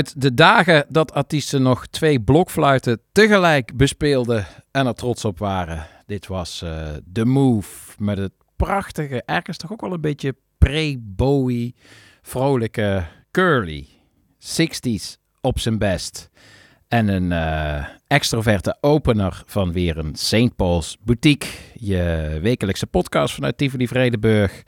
Uit de dagen dat artiesten nog twee blokfluiten tegelijk bespeelden en er trots op waren. Dit was eh The Move met het prachtige, ergens toch ook wel een beetje pre-Bowie, vrolijke Curly. 60s op zijn best. En een eh, extroverte opener van weer een St. Paul's Boutique. Je wekelijkse podcast vanuit Tivoli Vredenburg.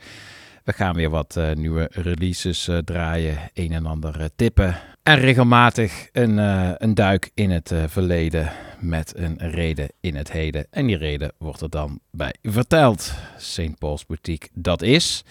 We gaan weer wat eh, nieuwe releases eh, draaien, een en ander eh, tippen. En regelmatig een, een duik in het verleden met een reden in het heden. En die reden wordt er dan bij verteld. St. Paul's Boutique, dat is.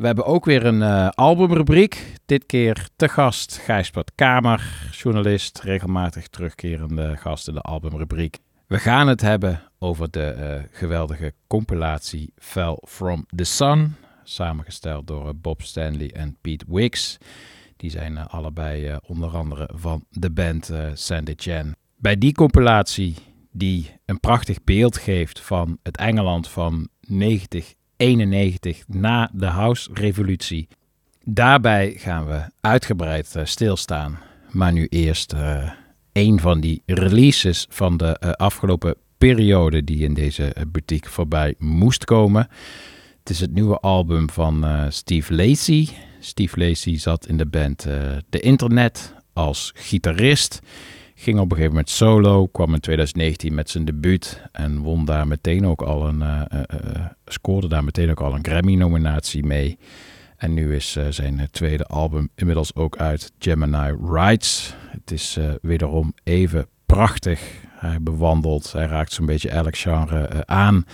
We hebben ook weer een eh, albumrubriek. Dit keer te gast Gijsbert Kamer, journalist, regelmatig terugkerende gast in de albumrubriek. We gaan het hebben over de geweldige compilatie Fell From The Sun, samengesteld door eh, Bob Stanley en Pete Wicks. Die zijn eh, allebei eh, onder andere van de band Sandy Chan. Bij die compilatie, die een prachtig beeld geeft van het Engeland van 1991 na de House-revolutie. Daarbij gaan we uitgebreid stilstaan. Maar nu eerst een van die releases van de afgelopen periode die in deze boutique voorbij moest komen. Is het nieuwe album van eh, Steve Lacy. Steve Lacy zat in de band eh The Internet als gitarist. Ging op een gegeven moment solo, kwam in 2019 met zijn debuut en won daar meteen ook al een, eh, eh, eh, scoorde daar meteen ook al een Grammy-nominatie mee. En nu is eh, zijn tweede album inmiddels ook uit, Gemini Rides. Het is eh, wederom even prachtig. Hij bewandelt, hij raakt zo'n beetje elk genre eh, aan.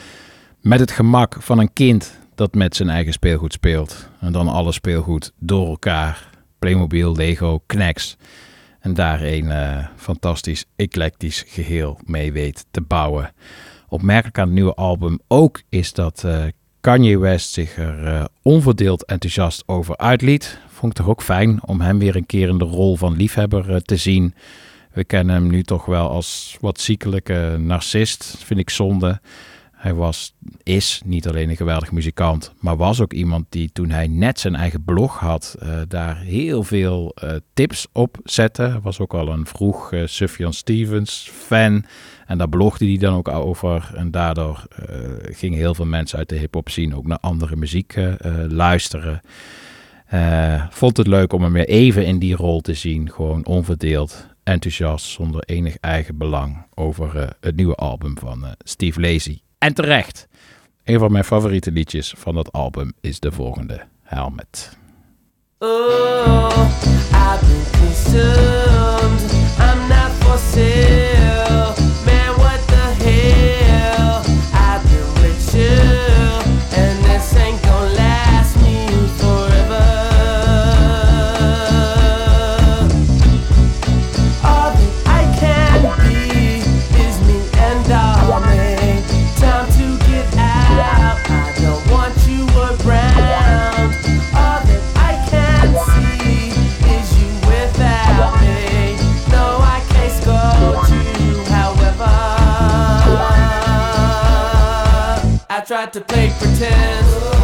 Met het gemak van een kind dat met zijn eigen speelgoed speelt. En dan alle speelgoed door elkaar. Playmobil, Lego, Knex. En daar een eh, fantastisch eclectisch geheel mee weet te bouwen. Opmerkelijk aan het nieuwe album ook is dat eh, Kanye West zich er eh, onverdeeld enthousiast over uitliet. Vond ik toch ook fijn om hem weer een keer in de rol van liefhebber te zien. We kennen hem nu toch wel als wat ziekelijke narcist, vind ik zonde. Hij was, is niet alleen een geweldig muzikant, maar was ook iemand die toen hij net zijn eigen blog had, eh, daar heel veel eh, tips op zette. Was ook al een vroeg uh, Sufjan Stevens fan en daar blogde hij dan ook over. En daardoor gingen heel veel mensen uit de hip-hop scene ook naar andere muziek luisteren. Vond het leuk om hem weer even in die rol te zien. Gewoon onverdeeld, enthousiast, zonder enig eigen belang over het nieuwe album van Steve Lacy. En terecht. Een van mijn favoriete liedjes van dat album is de volgende, Helmet. Oh, I've been consumed. I'm not for sale. To play pretend,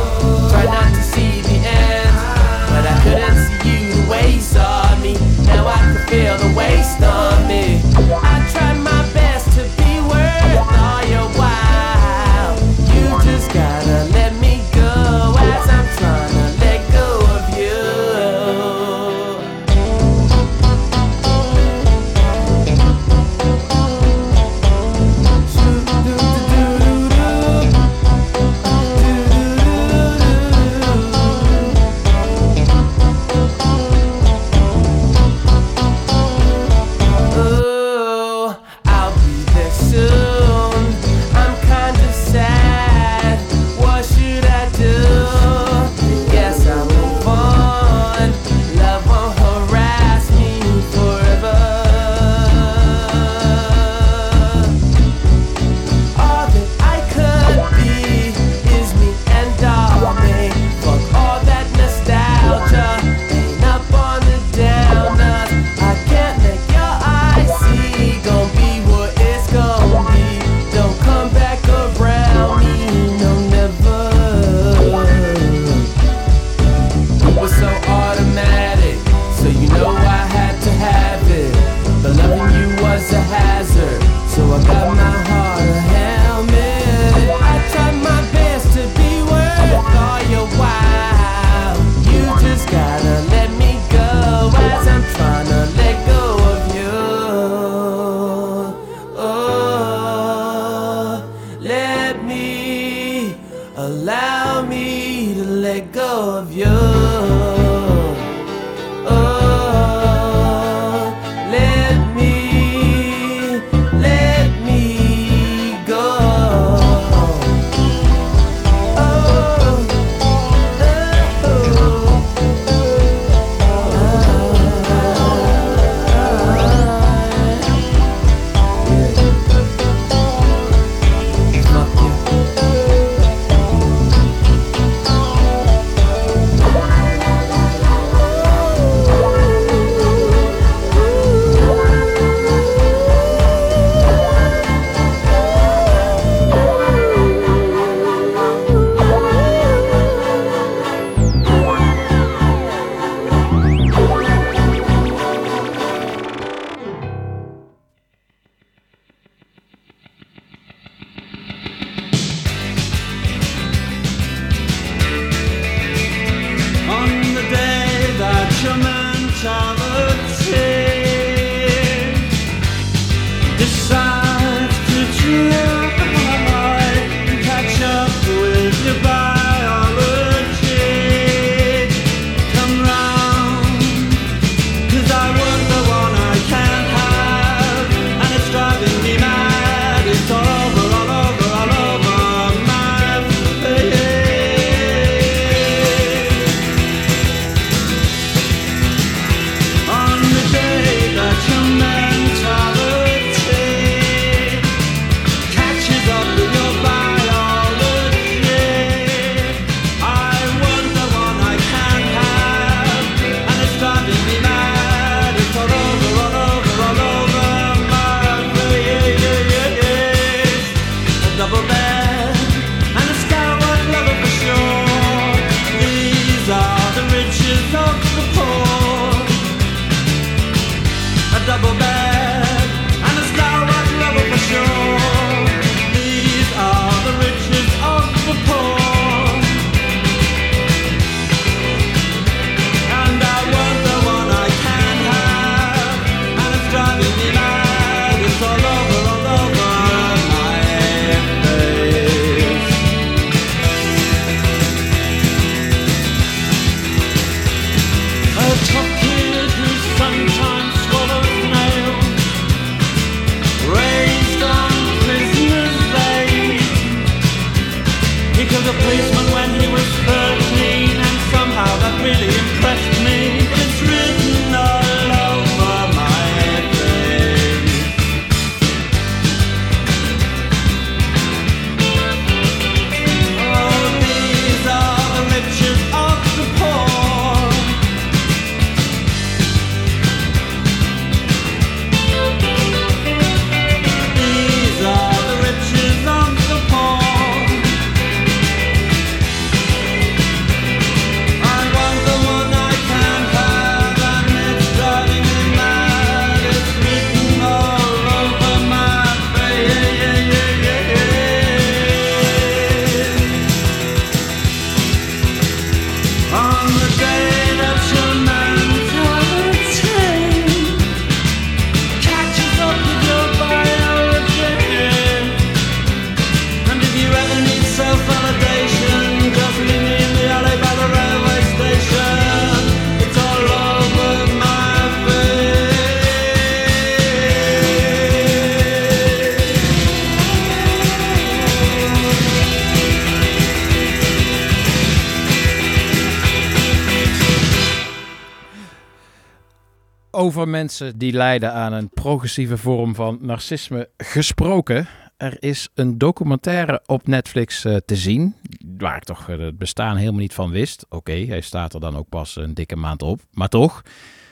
over mensen die lijden aan een progressieve vorm van narcisme gesproken. Er is een documentaire op Netflix eh, te zien, waar ik toch eh, het bestaan helemaal niet van wist. Oké, hij staat er dan ook pas een dikke maand op, maar toch.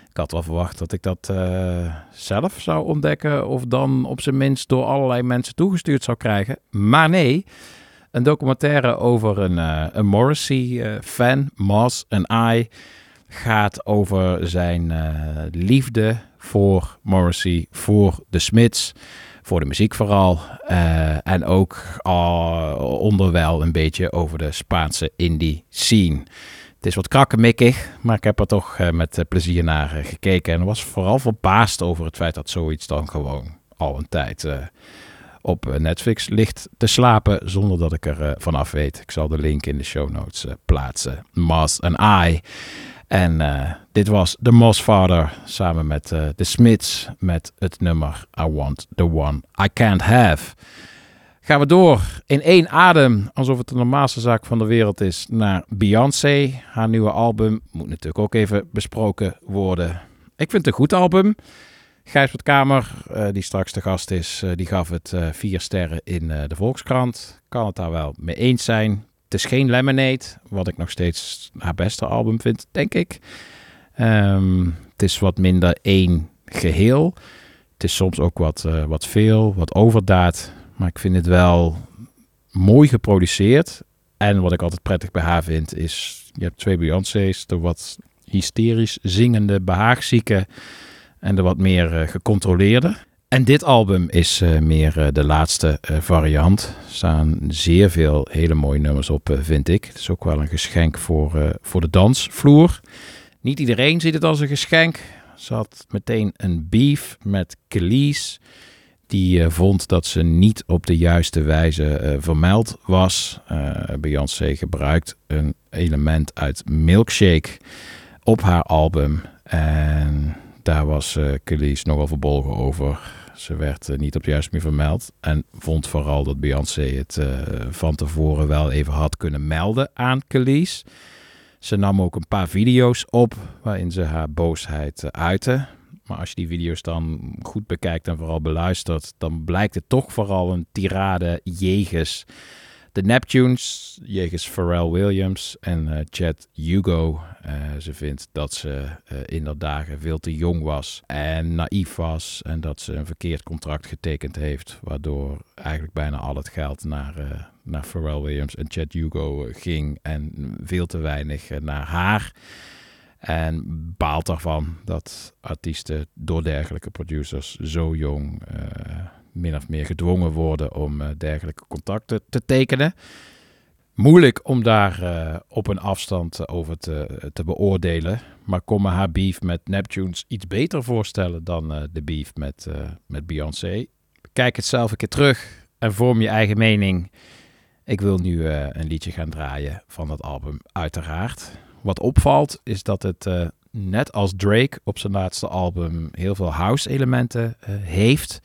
Ik had wel verwacht dat ik dat eh, zelf zou ontdekken of dan op zijn minst door allerlei mensen toegestuurd zou krijgen. Maar nee, een documentaire over een, een Morrissey-fan, Moss en I, gaat over zijn eh, liefde voor Morrissey, voor de Smiths, voor de muziek vooral. eh, en ook uh, onderwijl een beetje over de Spaanse indie scene. Het is wat krakkemikkig, maar ik heb er toch eh, met eh, plezier naar eh, gekeken. En was vooral verbaasd over het feit dat zoiets dan gewoon al een tijd eh, op eh, Netflix ligt te slapen zonder dat ik er eh, vanaf weet. Ik zal de link in de show notes eh, plaatsen. Moss en I. En eh, dit was The Moss Father samen met eh The Smiths met het nummer I Want The One I Can't Have. Gaan we door in één adem, alsof het de normaalste zaak van de wereld is, naar Beyoncé. Haar nieuwe album moet natuurlijk ook even besproken worden. Ik vind het een goed album. Gijs wat Kamer, eh, die straks de gast is, eh, die gaf het vier sterren in de Volkskrant. Kan het daar wel mee eens zijn. Het is geen Lemonade, wat ik nog steeds haar beste album vind, denk ik. Ehm, het is wat minder één geheel. Het is soms ook wat, eh, wat veel, wat overdaad. Maar ik vind het wel mooi geproduceerd. En wat ik altijd prettig bij haar vind, is... Je hebt twee Beyoncé's, de wat hysterisch zingende, behaagzieke... en de wat meer eh, gecontroleerde. En dit album is eh, meer eh, de laatste eh, variant. Er staan zeer veel hele mooie nummers op, vind ik. Het is ook wel een geschenk voor, voor de dansvloer. Niet iedereen ziet het als een geschenk. Ze had meteen een beef met Kelly's. Die vond dat ze niet op de juiste wijze vermeld was. Beyoncé gebruikt een element uit Milkshake op haar album. En daar was eh Kelly's nogal verbolgen over. Ze werd eh, niet op de juiste manier vermeld. En vond vooral dat Beyoncé het eh, van tevoren wel even had kunnen melden aan Kelly's. Ze nam ook een paar video's op waarin ze haar boosheid eh, uitte. Maar als je die video's dan goed bekijkt en vooral beluistert, dan blijkt het toch vooral een tirade jegens de Neptunes, jegens Pharrell Williams en Chad Hugo. Eh, ze vindt dat ze eh, in dat dagen veel te jong was en naïef was. En dat ze een verkeerd contract getekend heeft, waardoor eigenlijk bijna al het geld naar, eh, naar Pharrell Williams en Chad Hugo ging. En veel te weinig naar haar. En baalt ervan dat artiesten door dergelijke producers zo jong min of meer gedwongen worden om dergelijke contacten te tekenen. Moeilijk om daar eh, op een afstand eh, over te, te beoordelen. Maar kon me haar beef met Neptunes iets beter voorstellen dan eh, de beef met, eh, met Beyoncé. Kijk het zelf een keer terug en vorm je eigen mening. Ik wil nu eh, een liedje gaan draaien van dat album, uiteraard. Wat opvalt is dat het eh, net als Drake op zijn laatste album heel veel house-elementen eh, heeft.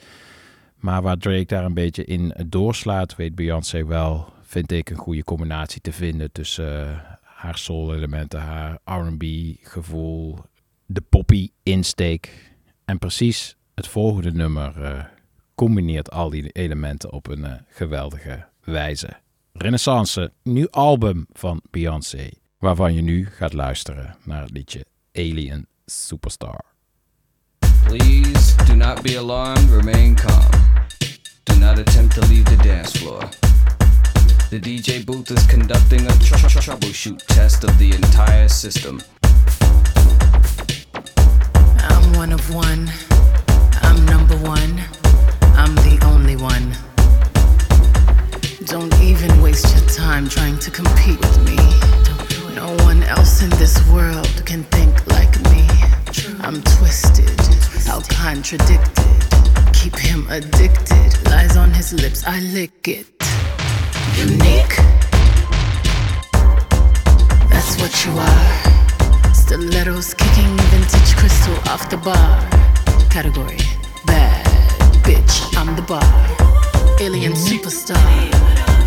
Maar waar Drake daar een beetje in doorslaat, weet Beyoncé wel, vind ik, een goede combinatie te vinden tussen eh, haar soul-elementen, haar R&B-gevoel, de poppy-insteek. En precies het volgende nummer eh, combineert al die elementen op een eh, geweldige wijze. Renaissance, nieuw album van Beyoncé, waarvan je nu gaat luisteren naar het liedje Alien Superstar. Please do not be alarmed, remain calm. Do not attempt to leave the dance floor. The DJ booth is conducting a tr- tr- troubleshoot test of the entire system. I'm one of one. I'm number one. I'm the only one. Don't even waste your time trying to compete with me. No one else in this world can think like me. I'm twisted, how contradicted. Keep him addicted. Lies on his lips, I lick it unique. That's what you are. Stilettos kicking vintage crystal off the bar. Category bad bitch. I'm the bar. Alien mm-hmm. superstar.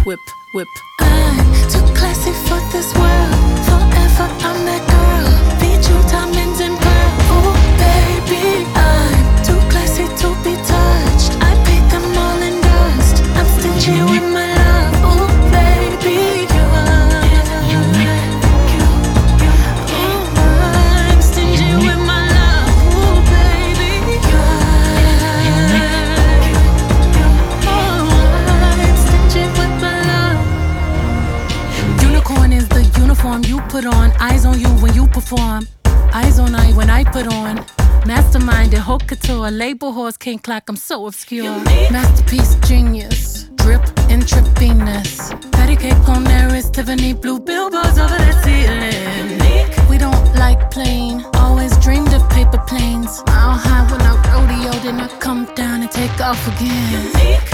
Whip, whip. I'm too classy for this world. Forever I'm that girl. Diamonds baby, I'm too classy to be touched. I them all in dust. I'm stingy with my put on. Eyes on you when you perform. Eyes on I when I put on. Mastermind and haute couture. Label horse can't clock, I'm so obscure. Masterpiece genius. Drip intravenous. Patty cake on there is Tiffany blue billboards over the ceiling. Like plain. Always dreamed of paper planes. Mile high when I rodeo, then I come down and take off again.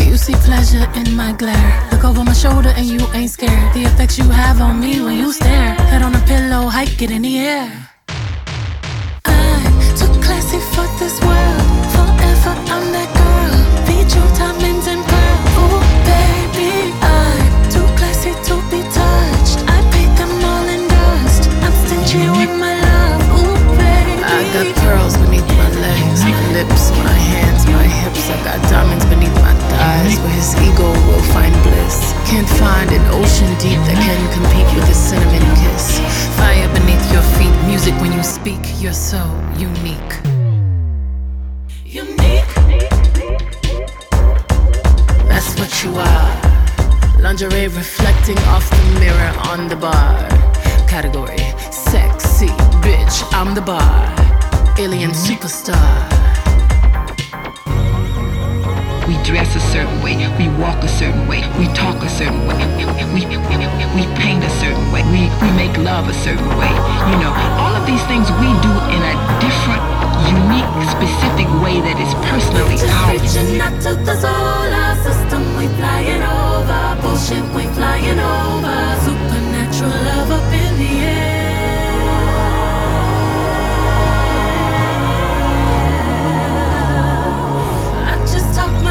You see pleasure in my glare. Look over my shoulder and you ain't scared. The effects you have on me when you stare. Head on a pillow, hike it in the air. I too classy for this world. Forever I'm that girl. Beat you diamonds and pearls. Ooh, baby, I'm too classy to be touched. I paid them all in dust. I'm stingy with my got pearls beneath my legs, my lips, my hands, my hips. I got diamonds beneath my thighs, where his ego will find bliss. Can't find an ocean deep that can compete with a cinnamon kiss. Fire beneath your feet, music when you speak. You're so unique. Unique. That's what you are. Lingerie reflecting off the mirror on the bar. Category sexy bitch. I'm the bar. Alien superstar. We dress a certain way, we walk a certain way, we talk a certain way, we, we, we paint a certain way, we, we make love a certain way. You know, all of these things we do in a different, unique, specific way that is personally ours. Reaching out to the solar system, we flying over. Bullshit, we flying over. Supernatural love up in the air.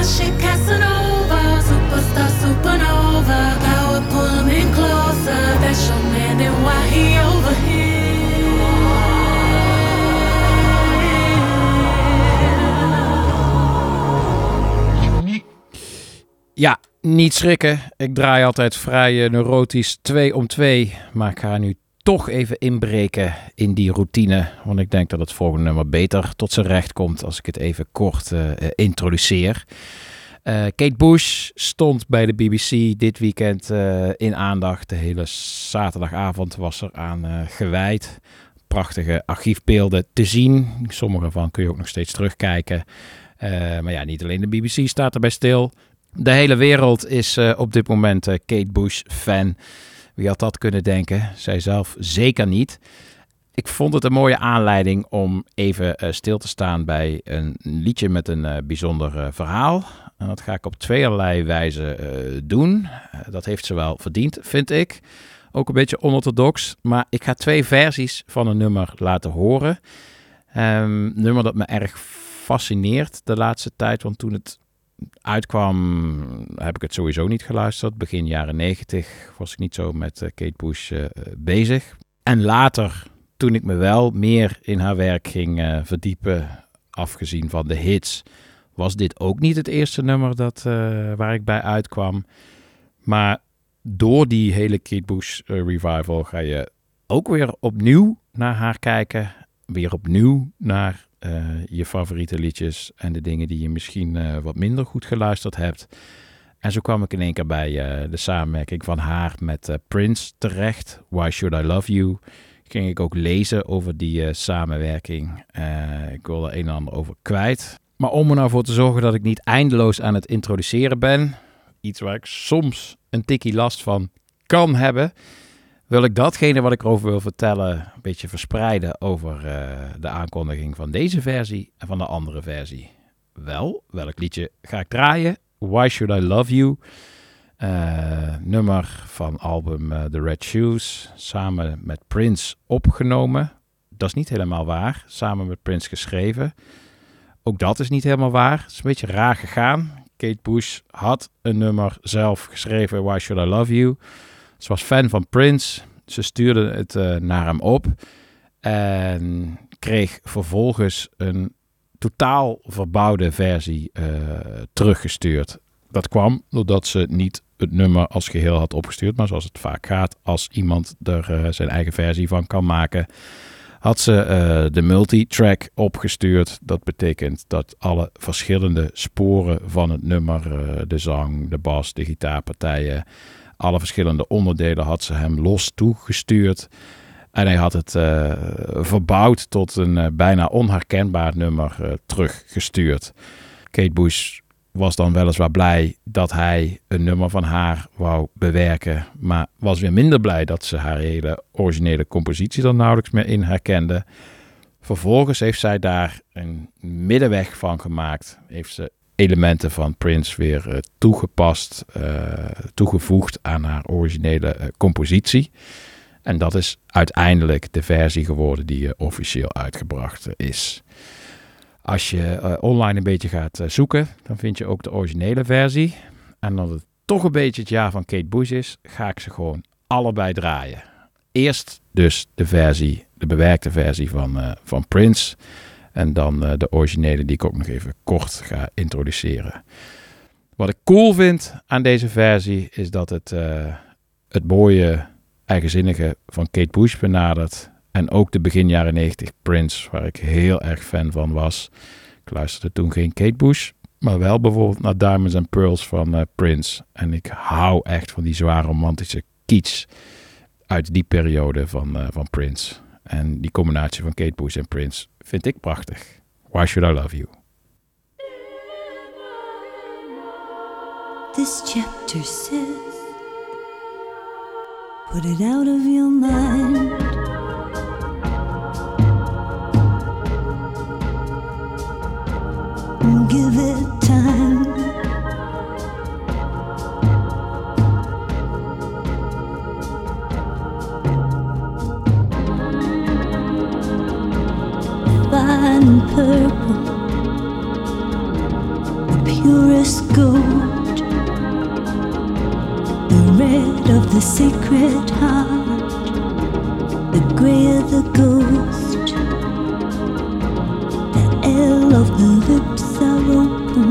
Shit, Casanova. Superstar, supernova. Power, pull closer. That's your man, then why he over Ja, niet schrikken. Ik draai altijd vrij eh, neurotisch 2 om 2. Maar ik ga nu toch even inbreken in die routine. Want ik denk dat het volgende nummer beter tot zijn recht komt als ik het even kort eh, introduceer. Eh, Kate Bush stond bij de BBC dit weekend in aandacht. De hele zaterdagavond was er aan gewijd. Prachtige archiefbeelden te zien. Sommige van kun je ook nog steeds terugkijken. Maar ja, niet alleen de BBC staat erbij stil. De hele wereld is op dit moment Kate Bush fan. Wie had dat kunnen denken? Zij zelf zeker niet. Ik vond het een mooie aanleiding om even eh, stil te staan bij een liedje met een eh, bijzonder eh, verhaal. En dat ga ik op tweeërlei wijze eh, doen. Dat heeft ze wel verdiend, vind ik. Ook een beetje onorthodox. Maar ik ga twee versies van een nummer laten horen. Een nummer dat me erg fascineert de laatste tijd. Want toen het uitkwam, heb ik het sowieso niet geluisterd. Begin jaren negentig was ik niet zo met eh, Kate Bush eh, bezig. En later, toen ik me wel meer in haar werk ging eh, verdiepen, afgezien van de hits, was dit ook niet het eerste nummer dat, waar ik bij uitkwam. Maar door die hele Kate Bush revival ga je ook weer opnieuw naar haar kijken. Weer opnieuw naar je favoriete liedjes en de dingen die je misschien eh, wat minder goed geluisterd hebt. En zo kwam ik in één keer bij eh, de samenwerking van haar met eh, Prince terecht. Why Should I Love You? Ging ik ook lezen over die eh, samenwerking. Eh, ik wil er een en ander over kwijt. Maar om er nou voor te zorgen dat ik niet eindeloos aan het introduceren ben, iets waar ik soms een tikkie last van kan hebben, wil ik datgene wat ik erover wil vertellen een beetje verspreiden over eh, de aankondiging van deze versie en van de andere versie. Wel, welk liedje ga ik draaien? Why Should I Love You? Eh, nummer van album eh, The Red Shoes, samen met Prince opgenomen. Dat is niet helemaal waar, samen met Prince geschreven. Ook dat is niet helemaal waar. Het is een beetje raar gegaan. Kate Bush had een nummer zelf geschreven, Why Should I Love You? Ze was fan van Prince. Ze stuurde het eh, naar hem op. En kreeg vervolgens een totaal verbouwde versie eh, teruggestuurd. Dat kwam doordat ze niet het nummer als geheel had opgestuurd. Maar zoals het vaak gaat, als iemand er eh, zijn eigen versie van kan maken, had ze eh, de multitrack opgestuurd. Dat betekent dat alle verschillende sporen van het nummer, de zang, de bas, de gitaarpartijen, alle verschillende onderdelen had ze hem los toegestuurd. En hij had het eh, verbouwd tot een eh, bijna onherkenbaar nummer eh, teruggestuurd. Kate Bush was dan weliswaar blij dat hij een nummer van haar wou bewerken. Maar was weer minder blij dat ze haar hele originele compositie er nauwelijks meer in herkende. Vervolgens heeft zij daar een middenweg van gemaakt. Heeft ze elementen van Prince weer eh, toegepast, eh, toegevoegd aan haar originele eh, compositie. En dat is uiteindelijk de versie geworden die officieel uitgebracht is. Als je online een beetje gaat zoeken, dan vind je ook de originele versie. En dat het toch een beetje het jaar van Kate Bush is, ga ik ze gewoon allebei draaien. Eerst dus de versie, de bewerkte versie van, eh, van Prince. En dan eh, de originele die ik ook nog even kort ga introduceren. Wat ik cool vind aan deze versie is dat het eh, het mooie, eigenzinnige van Kate Bush benadert. En ook de begin jaren 90 Prince, waar ik heel erg fan van was. Ik luisterde toen geen Kate Bush, maar wel bijvoorbeeld naar Diamonds and Pearls van eh, Prince. En ik hou echt van die zwaar romantische kitsch uit die periode van, van Prince. En die combinatie van Kate Bush en Prince vind ik prachtig. Why Should I Love You? This chapter says, put it out of your mind. Gold the red of the sacred heart, the gray of the ghost, the L of the lips are open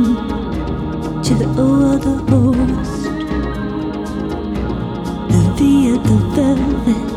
to the O of the host, the V of the velvet.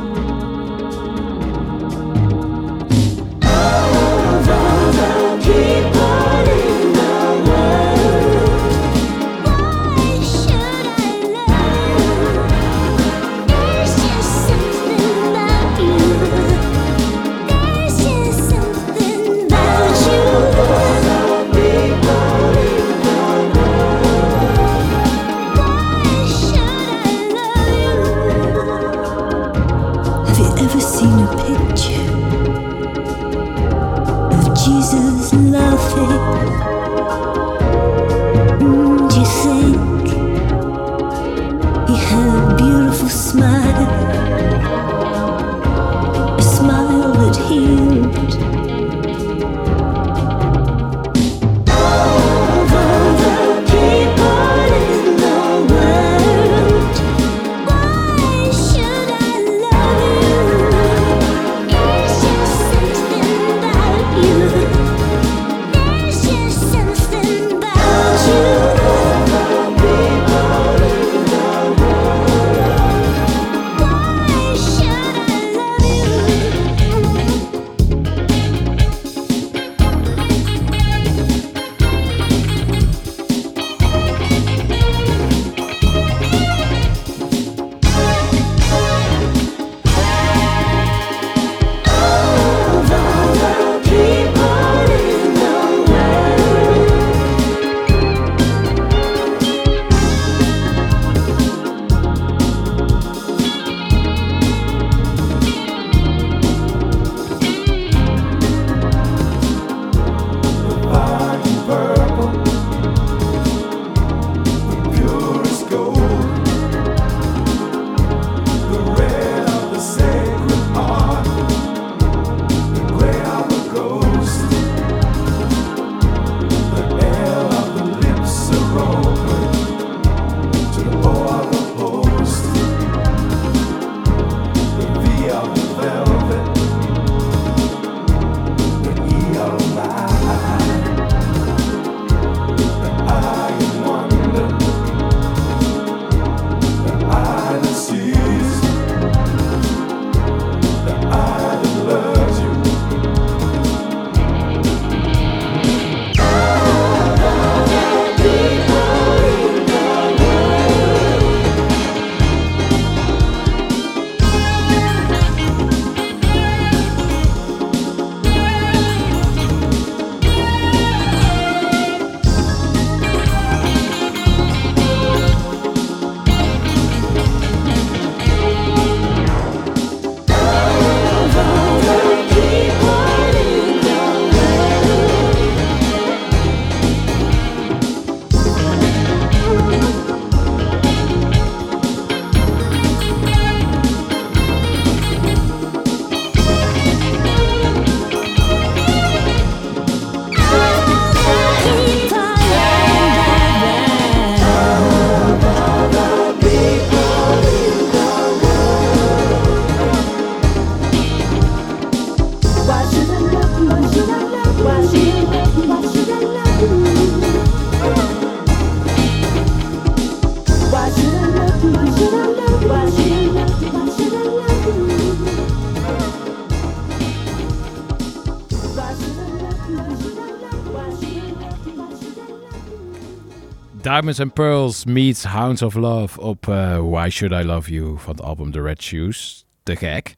Diamonds and Pearls meets Hounds of Love op eh, Why Should I Love You van het album The Red Shoes. Te gek.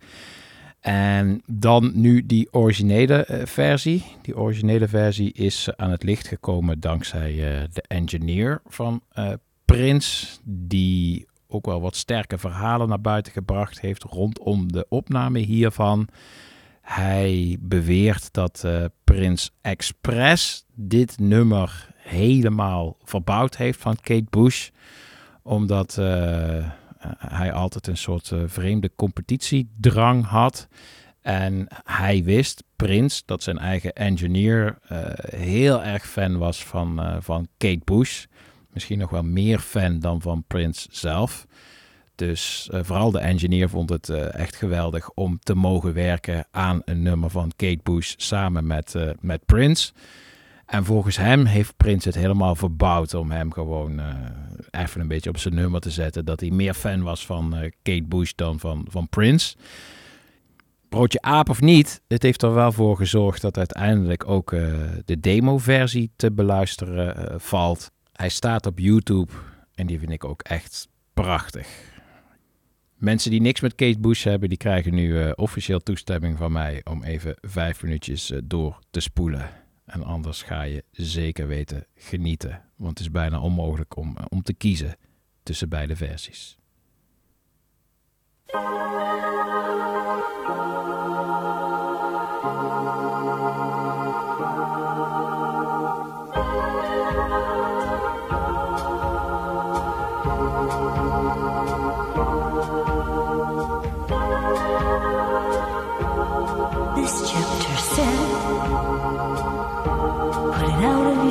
En dan nu die originele eh, versie. Die originele versie is aan het licht gekomen dankzij eh, de engineer van Prince. Die ook wel wat sterke verhalen naar buiten gebracht heeft rondom de opname hiervan. Hij beweert dat eh Prince expres dit nummer helemaal verbouwd heeft van Kate Bush. Omdat eh, hij altijd een soort eh, vreemde competitiedrang had. En hij wist, Prince, dat zijn eigen engineer eh, heel erg fan was van, van Kate Bush. Misschien nog wel meer fan dan van Prince zelf. Dus vooral de engineer vond het echt geweldig om te mogen werken aan een nummer van Kate Bush samen met, met Prince. En volgens hem heeft Prince het helemaal verbouwd om hem gewoon eh, even een beetje op zijn nummer te zetten. Dat hij meer fan was van eh, Kate Bush dan van, van Prince. Broodje aap of niet, het heeft er wel voor gezorgd dat uiteindelijk ook eh, de demo-versie te beluisteren valt. Hij staat op YouTube en die vind ik ook echt prachtig. Mensen die niks met Kate Bush hebben, die krijgen nu officieel toestemming van mij om even vijf minuutjes door te spoelen. En anders ga je zeker weten genieten. Want het is bijna onmogelijk om, eh, om te kiezen tussen beide versies. This put it out of your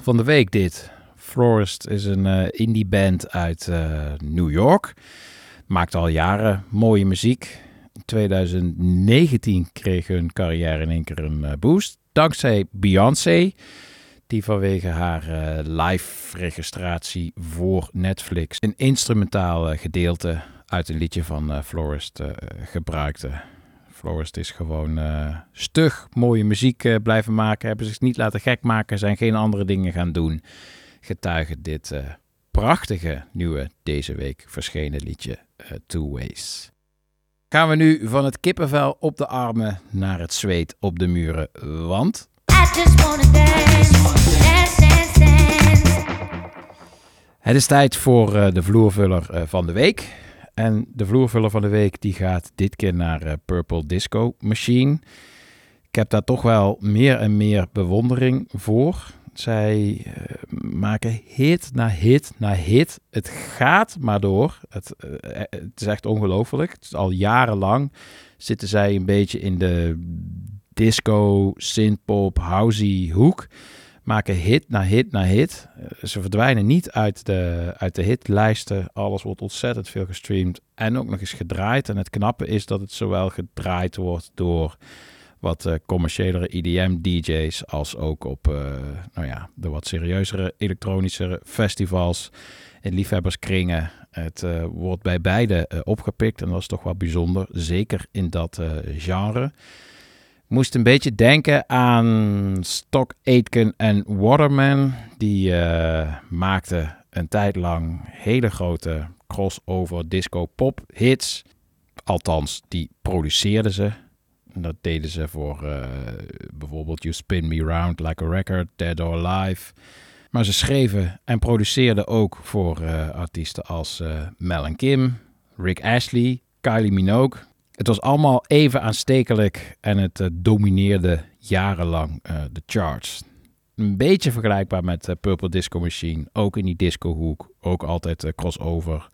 van de week dit. Florist is een uh, indie band uit eh, New York. Maakt al jaren mooie muziek. In 2019 kreeg hun carrière in één keer een eh, boost. Dankzij Beyoncé, die vanwege haar live registratie voor Netflix een instrumentaal gedeelte uit een liedje van Florist gebruikte. Florist is gewoon eh, stug mooie muziek eh, blijven maken, hebben zich niet laten gek maken, zijn geen andere dingen gaan doen. Getuige dit eh, prachtige nieuwe deze week verschenen liedje Two Ways. Gaan we nu van het kippenvel op de armen naar het zweet op de muren, want I just wanna dance, dance, dance, dance. Het is tijd voor de vloervuller van de week. En de vloervuller van de week die gaat dit keer naar eh, Purple Disco Machine. Ik heb daar toch wel meer en meer bewondering voor. Zij eh, maken hit na hit na hit. Het gaat maar door. Het, eh, het is echt ongelooflijk. Al jarenlang zitten zij een beetje in de disco, synthpop, housey hoek maken hit na hit na hit. Eh, Ze verdwijnen niet uit de, uit de hitlijsten. Alles wordt ontzettend veel gestreamd en ook nog eens gedraaid. En het knappe is dat het zowel gedraaid wordt door wat eh, commerciëlere EDM-DJ's als ook op eh, nou ja, de wat serieuzere elektronische festivals en liefhebberskringen. Het wordt bij beide opgepikt en dat is toch wel bijzonder, zeker in dat genre moest een beetje denken aan Stock Aitken en Waterman. Die eh, maakten een tijd lang hele grote crossover disco pop hits. Althans, die produceerden ze. En dat deden ze voor eh, bijvoorbeeld You Spin Me Round Like a Record, Dead or Alive. Maar ze schreven en produceerden ook voor eh, artiesten als eh, Mel Kim, Rick Ashley, Kylie Minogue. Het was allemaal even aanstekelijk en het eh, domineerde jarenlang eh, de charts. Een beetje vergelijkbaar met eh, Purple Disco Machine, ook in die discohoek, ook altijd crossover.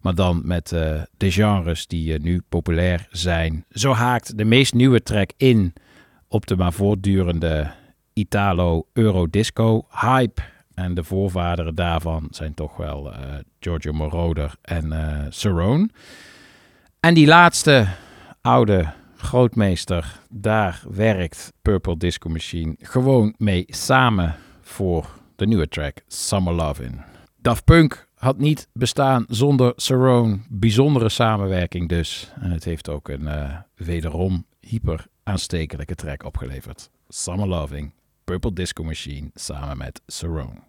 Maar dan met de genres die nu populair zijn. Zo haakt de meest nieuwe track in op de maar voortdurende Italo-Eurodisco hype. En de voorvaderen daarvan zijn toch wel Giorgio Moroder en Cerrone. En die laatste oude grootmeester, daar werkt Purple Disco Machine gewoon mee samen voor de nieuwe track Summer Lovin'. Daft Punk had niet bestaan zonder Cerrone. Bijzondere samenwerking dus. En het heeft ook een eh, wederom hyper aanstekelijke track opgeleverd. Summer Loving, Purple Disco Machine samen met Cerrone.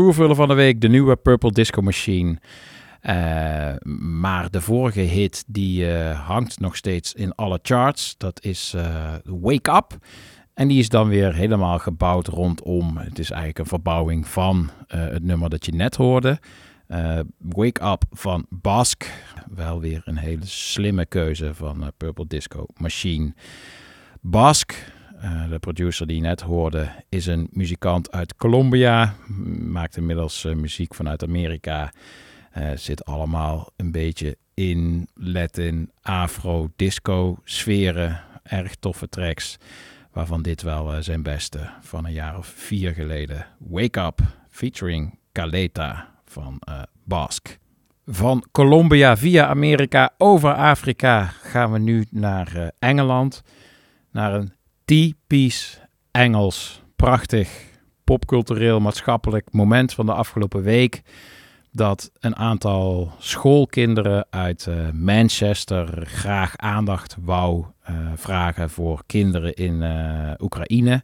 Vloervuller van de week de nieuwe Purple Disco Machine. Eh, maar de vorige hit die eh, hangt nog steeds in alle charts. Dat is eh, Wake Up. En die is dan weer helemaal gebouwd rondom. Het is eigenlijk een verbouwing van het nummer dat je net hoorde. Wake Up van Bask. Wel weer een hele slimme keuze van Purple Disco Machine. Bask, eh, de producer die je net hoorde, is een muzikant uit Colombia. Maakt inmiddels eh, muziek vanuit Amerika. Eh, zit allemaal een beetje in Latin, Afro, disco sferen. Erg toffe tracks. Waarvan dit wel zijn beste van een jaar of vier geleden. Wake Up featuring Caleta van Bask. Van Colombia via Amerika over Afrika gaan we nu naar Engeland. Naar een typisch Engels, prachtig popcultureel maatschappelijk moment van de afgelopen week. Dat een aantal schoolkinderen uit eh, Manchester graag aandacht wou eh, vragen voor kinderen in eh, Oekraïne.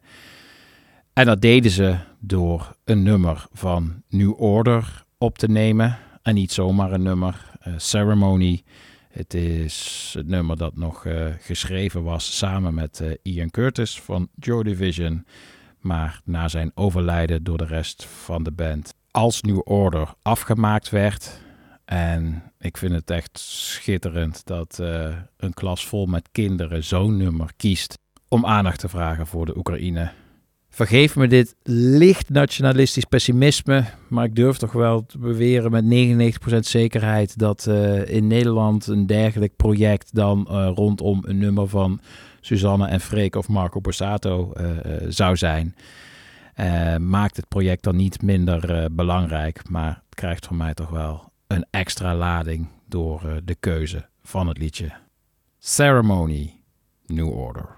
En dat deden ze door een nummer van New Order op te nemen. En niet zomaar een nummer, Ceremony. Het is het nummer dat nog eh, geschreven was samen met eh, Ian Curtis van Joy Division. Maar na zijn overlijden door de rest van de band als New Order afgemaakt werd. En ik vind het echt schitterend dat eh, een klas vol met kinderen zo'n nummer kiest om aandacht te vragen voor de Oekraïne. Vergeef me dit licht nationalistisch pessimisme, maar ik durf toch wel te beweren met 99% zekerheid dat eh, in Nederland een dergelijk project dan eh, rondom een nummer van Suzanne en Freek of Marco Borsato eh, zou zijn. Maakt het project dan niet minder belangrijk, maar het krijgt voor mij toch wel een extra lading door de keuze van het liedje. Ceremony, New Order.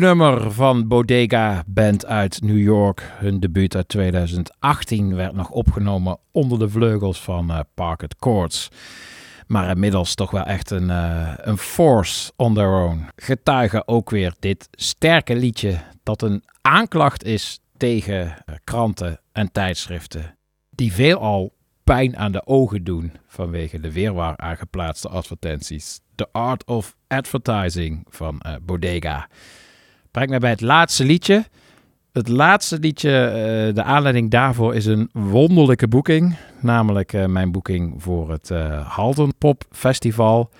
Nummer van Bodega Band uit New York. Hun debuut uit 2018 werd nog opgenomen onder de vleugels van eh Parket Courts. Maar inmiddels toch wel echt een, eh, een force on their own. Getuigen ook weer dit sterke liedje dat een aanklacht is tegen eh, kranten en tijdschriften. Die veelal pijn aan de ogen doen vanwege de weerwaar aangeplaatste advertenties. The Art of Advertising van Bodega. Brengt mij bij het laatste liedje. Het laatste liedje, eh, de aanleiding daarvoor is een wonderlijke boeking. Namelijk eh, mijn boeking voor het eh Halden Pop Festival.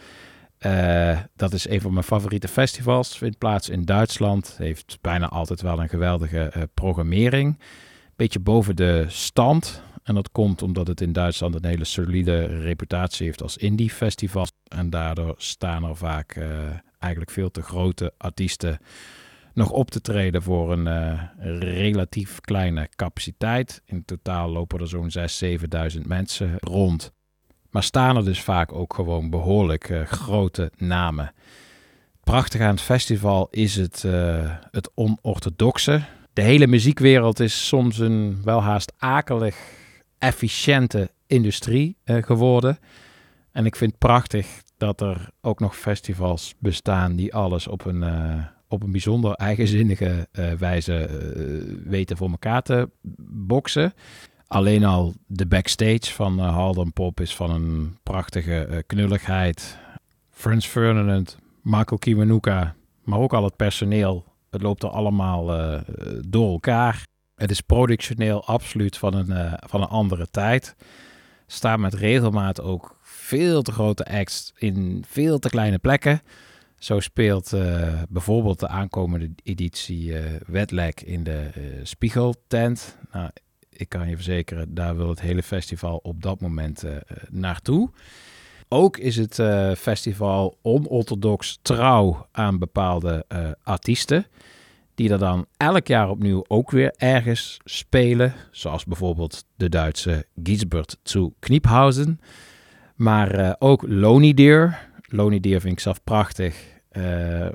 Dat is een van mijn favoriete festivals. Vindt plaats in Duitsland. Heeft bijna altijd wel een geweldige programmering. Beetje boven de stand. En dat komt omdat het in Duitsland een hele solide reputatie heeft als indie festival. En daardoor staan er vaak eigenlijk veel te grote artiesten nog op te treden voor een eh, relatief kleine capaciteit. In totaal lopen er zo'n 6.000, 7.000 mensen rond. Maar staan er dus vaak ook gewoon behoorlijk eh, grote namen. Prachtig aan het festival is het, eh, het onorthodoxe. De hele muziekwereld is soms een welhaast akelig efficiënte industrie geworden. En ik vind prachtig dat er ook nog festivals bestaan die alles op een, op een bijzonder eigenzinnige eh, wijze eh, weten voor elkaar te boksen. Alleen al de backstage van uh, Pop is van een prachtige knulligheid. Frans Ferdinand, Michael Kiwanuka, maar ook al het personeel. Het loopt er allemaal door elkaar. Het is productioneel absoluut van een, van een andere tijd. Staan met regelmaat ook veel te grote acts in veel te kleine plekken. Zo speelt eh, bijvoorbeeld de aankomende editie eh Wetlek in de eh, Spiegeltent. Nou, ik kan je verzekeren, daar wil het hele festival op dat moment naartoe. Ook is het festival onorthodox trouw aan bepaalde artiesten. Die er dan elk jaar opnieuw ook weer ergens spelen. Zoals bijvoorbeeld de Duitse Giesbert zu Kniephausen. Maar ook Lonely Deer. Lonely Deer vind ik zelf prachtig. eh,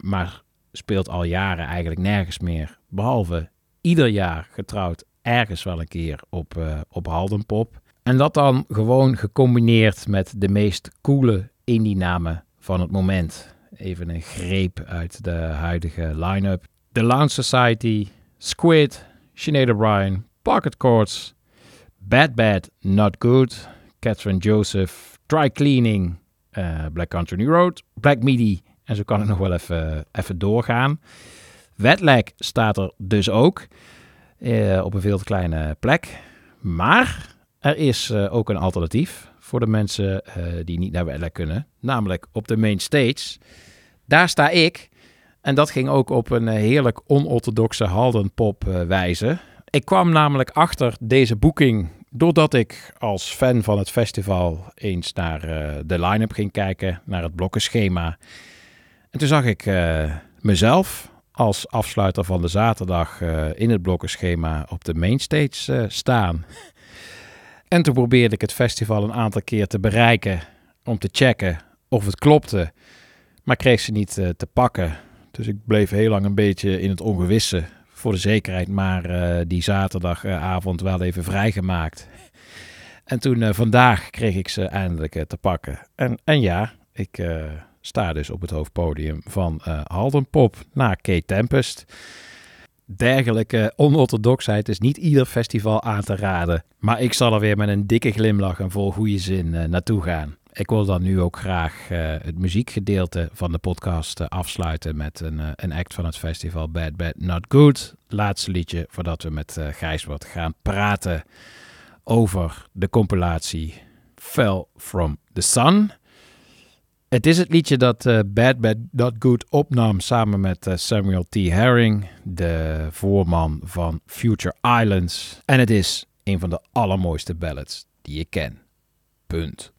maar speelt al jaren eigenlijk nergens meer. Behalve ieder jaar getrouwd ergens wel een keer op, eh op Haldenpop. En dat dan gewoon gecombineerd met de meest coole indie-namen van het moment. Even een greep uit de huidige line-up. The Lounge Society, Squid, Sinead O'Brien, Pocket Chords, Bad Bad Not Good, Catherine Joseph, Dry Cleaning, eh, Black Country New Road, Black Midi. En zo kan ik nog wel even, even doorgaan. Wetlag staat er dus ook eh, op een veel te kleine plek. Maar er is eh, ook een alternatief voor de mensen die niet naar Wetlag kunnen. Namelijk op de main stage. Daar sta ik. En dat ging ook op een heerlijk onorthodoxe Haldenpop wijze. Ik kwam namelijk achter deze boeking doordat ik als fan van het festival eens naar eh, de line-up ging kijken, naar het blokkenschema. En toen zag ik eh, mezelf als afsluiter van de zaterdag eh, in het blokkenschema op de mainstage staan. En toen probeerde ik het festival een aantal keer te bereiken om te checken of het klopte. Maar kreeg ze niet te pakken. Dus ik bleef heel lang een beetje in het ongewisse voor de zekerheid. Maar eh, die zaterdagavond wel even vrijgemaakt. En toen eh, vandaag kreeg ik ze eindelijk eh, te pakken. En, en ja, ik sta dus op het hoofdpodium van eh Halden Pop na Kate Tempest. Dergelijke onorthodoxheid is niet ieder festival aan te raden. Maar ik zal er weer met een dikke glimlach en vol goede zin naartoe gaan. Ik wil dan nu ook graag eh, het muziekgedeelte van de podcast eh, afsluiten met een, eh, een act van het festival Bad Bad Not Good. Laatste liedje voordat we met eh Gijsbert gaan praten over de compilatie Fell From The Sun. Het is het liedje dat Bad Bad Not Good opnam samen met Samuel T. Herring, de voorman van Future Islands. En het is een van de allermooiste ballads die ik ken. Punt.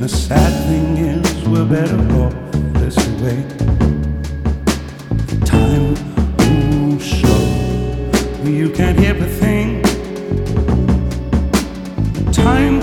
The sad thing is, we're better off this way. Time moves slow, you can't hear a thing. Time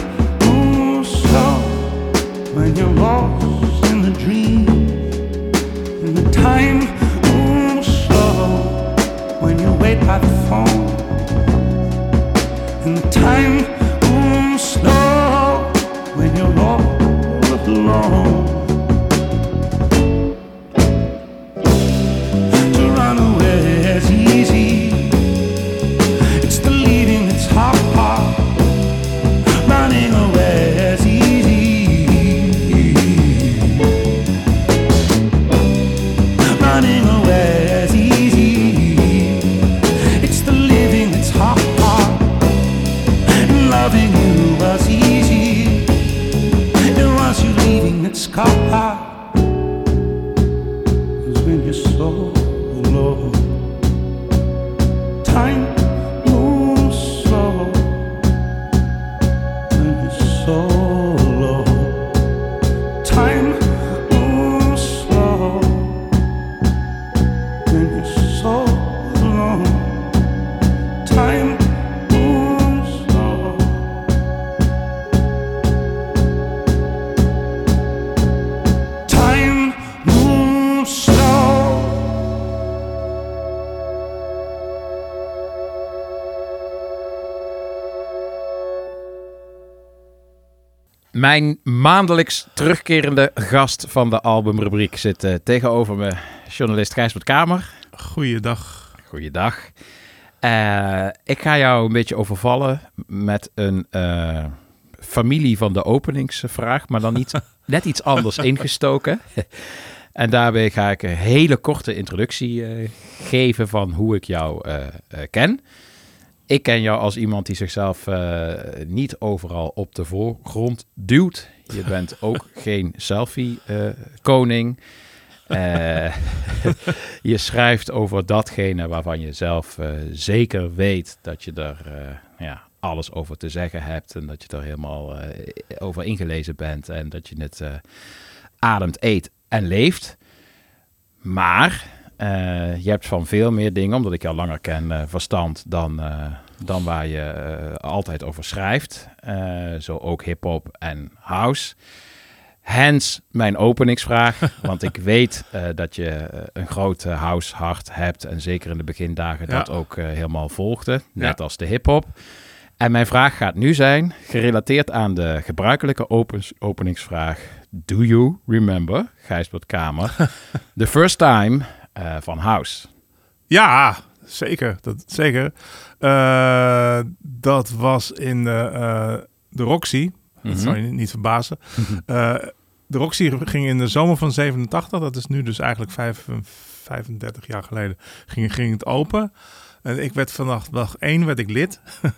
Mijn maandelijks terugkerende gast van de albumrubriek zit eh, tegenover me, journalist Gijsbert Kamer. Goeiedag. Goeiedag. Eh, ik ga jou een beetje overvallen met een eh, familie van de openingsvraag, maar dan niet net iets anders ingestoken. en daarbij ga ik een hele korte introductie geven van hoe ik jou ken. Ik ken jou als iemand die zichzelf eh, niet overal op de voorgrond duwt. Je bent ook geen selfie-koning. Eh, je schrijft over datgene waarvan je zelf eh, zeker weet dat je er eh, ja, alles over te zeggen hebt. En dat je er helemaal eh, over ingelezen bent. En dat je het eh, ademt, eet en leeft. Maar eh, je hebt van veel meer dingen, omdat ik jou langer ken, eh, verstand dan, eh, dan waar je eh, altijd over schrijft. Eh, zo ook hip-hop en house. Hens mijn openingsvraag, want ik weet eh, dat je eh, een groot eh, house hart hebt en zeker in de begindagen Ja. dat ook eh, helemaal volgde, net Ja. als de hip-hop. En mijn vraag gaat nu zijn, gerelateerd aan de gebruikelijke opens- openingsvraag, do you remember, Gijsbert Kamer, the first time eh, van house? Ja, zeker. Dat, zeker. Eh, dat was in de, eh, de Roxy. Dat Mhm. zou je niet verbazen. De Roxy ging in de zomer van 87. Dat is nu dus eigenlijk vijf, 35 jaar geleden. Ging, ging het open. En ik werd vanaf dag één werd ik lid.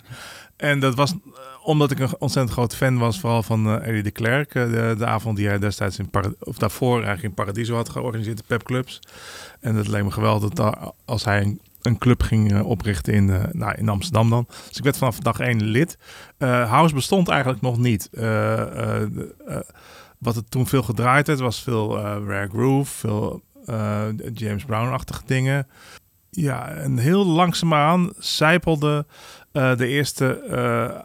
en dat was eh, omdat ik een ontzettend groot fan was, vooral van eh Eddie de Klerk. eh, de, de avond die hij destijds in of daarvoor eigenlijk in Paradiso had georganiseerd, de pepclubs. En dat leek me geweldig dat als hij een, een club ging oprichten in, nou, in Amsterdam dan. Dus ik werd vanaf dag één lid. House bestond eigenlijk nog niet. Wat het toen veel gedraaid werd, was veel rare groove, veel James Brown-achtige dingen. Ja, en heel langzaamaan zijpelde eh, de eerste eh,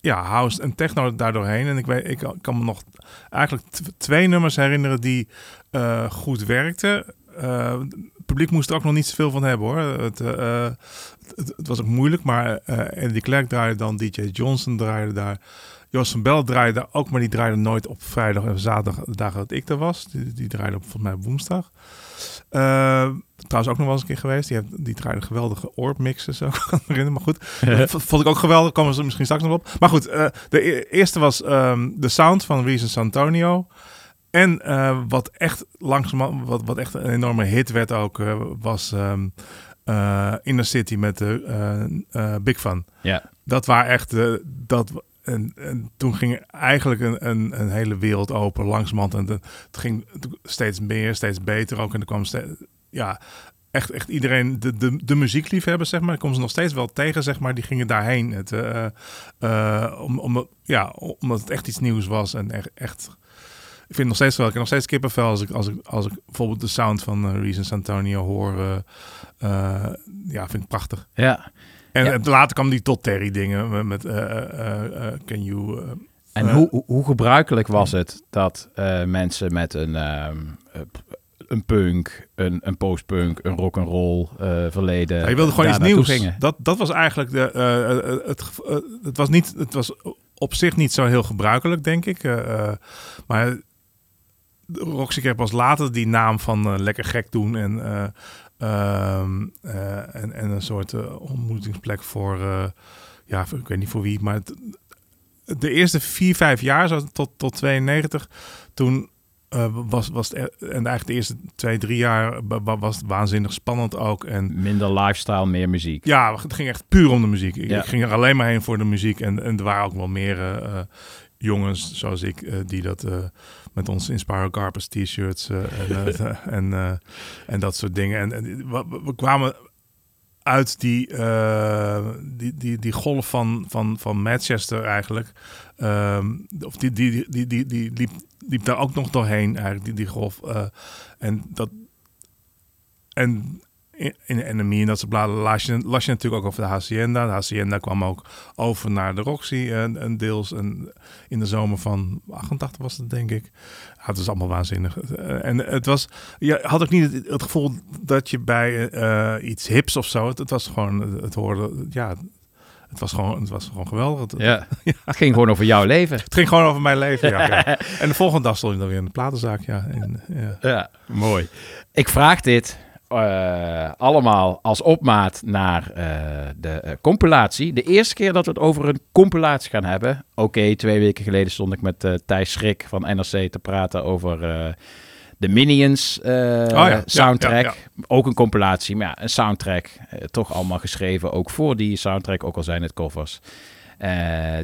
ja, house en techno daardoorheen. En ik, weet, ik kan me nog eigenlijk twee nummers herinneren die eh, goed werkten. het publiek moest er ook nog niet zoveel van hebben hoor. Het, het, was ook moeilijk, maar Andy Clark draaide dan, DJ Johnson draaide daar. Jos van Bell draaide daar ook, maar die draaide nooit op vrijdag en zaterdag, de dagen dat ik er was. Die, die draaide op volgens mij woensdag. Eh, trouwens ook nog wel eens een keer geweest. Die, die draaide geweldige oormixen, zo kan herinneren. Maar goed, vond ik ook geweldig. Komen we misschien straks nog op. Maar goed, eh, de e- eerste was ehm, de sound van Reason Santonio. En eh, wat echt langzaam, wat, wat echt een enorme hit werd ook, was ehm eh, Inner City met de Big Fun. Ja. Dat waren echt, dat, en, en toen ging eigenlijk een, een, een hele wereld open langzamerhand. En het ging steeds meer, steeds beter ook. En er kwam steeds, ja, echt, echt iedereen, de, de, de muziekliefhebbers, zeg maar, ik kom ze nog steeds wel tegen, zeg maar, die gingen daarheen. Het, eh, eh, om, om, ja, omdat het echt iets nieuws was en echt, ik vind nog steeds wel, ik heb nog steeds kippenvel als ik, als ik, als ik bijvoorbeeld de sound van eh, Reason Santonio hoor. ja, vind ik prachtig. Ja. En, Ja. later kwam die tot Terry dingen met, eh, Can You... En hoe, hoe- gebruikelijk was het dat mensen met een, ehm, eh, een punk, een, een postpunk, een rock'n'roll eh verleden. Ja, je wilde gewoon iets nieuws. Gingen. Dat, dat was eigenlijk de. het, het was niet. Het was op zich niet zo heel gebruikelijk, denk ik. maar Roxy kreeg pas later die naam van lekker gek doen en. Eh, ehm, eh, en, en een soort eh, ontmoetingsplek voor. eh, ja, ik weet niet voor wie, maar het- de eerste vier, vijf jaar, zo tot, tot 92, toen was, was het, e- en eigenlijk de eerste twee, drie jaar wa- wa- was het waanzinnig spannend ook. En Minder lifestyle, meer muziek. ja, het ging echt puur om de muziek. Ik, Ja. ik ging er alleen maar heen voor de muziek. En, en er waren ook wel meer jongens zoals ik die dat met onze Inspire Carpus t-shirts eh, en, eh, en, eh, en dat soort dingen. En, en we, kwamen uit die, die, die, die golf van, van, van Manchester eigenlijk. Ehm, of die, die, die, die, die, die liep, liep daar ook nog doorheen, eigenlijk, die, die golf. en dat. En in, in Enemy en dat soort bladen las je, las je natuurlijk ook over de Hacienda. De Hacienda kwam ook over naar de Roxy en, en deels en in de zomer van 88 was het denk ik. Ja, het was allemaal waanzinnig. Eh, En het was, je had ook niet het, het gevoel dat je bij eh, iets hips of zo, het, het was gewoon, het hoorde, ja, het was gewoon, het was gewoon geweldig. Het, Ja. Het ging gewoon over jouw leven. Het ging gewoon over mijn leven, ja. ja. En de volgende dag stond je dan weer in de platenzaak, ja. En, ja. Ja, mooi. Ik vraag dit eh, allemaal als opmaat naar eh, de eh, compilatie. De eerste keer dat we het over een compilatie gaan hebben. Oké, twee weken geleden stond ik met Thijs Schrik van NRC te praten over de Minions ja, ja, soundtrack. ja, Ook een compilatie, maar ja, een soundtrack. toch allemaal geschreven, ook voor die soundtrack, ook al zijn het covers.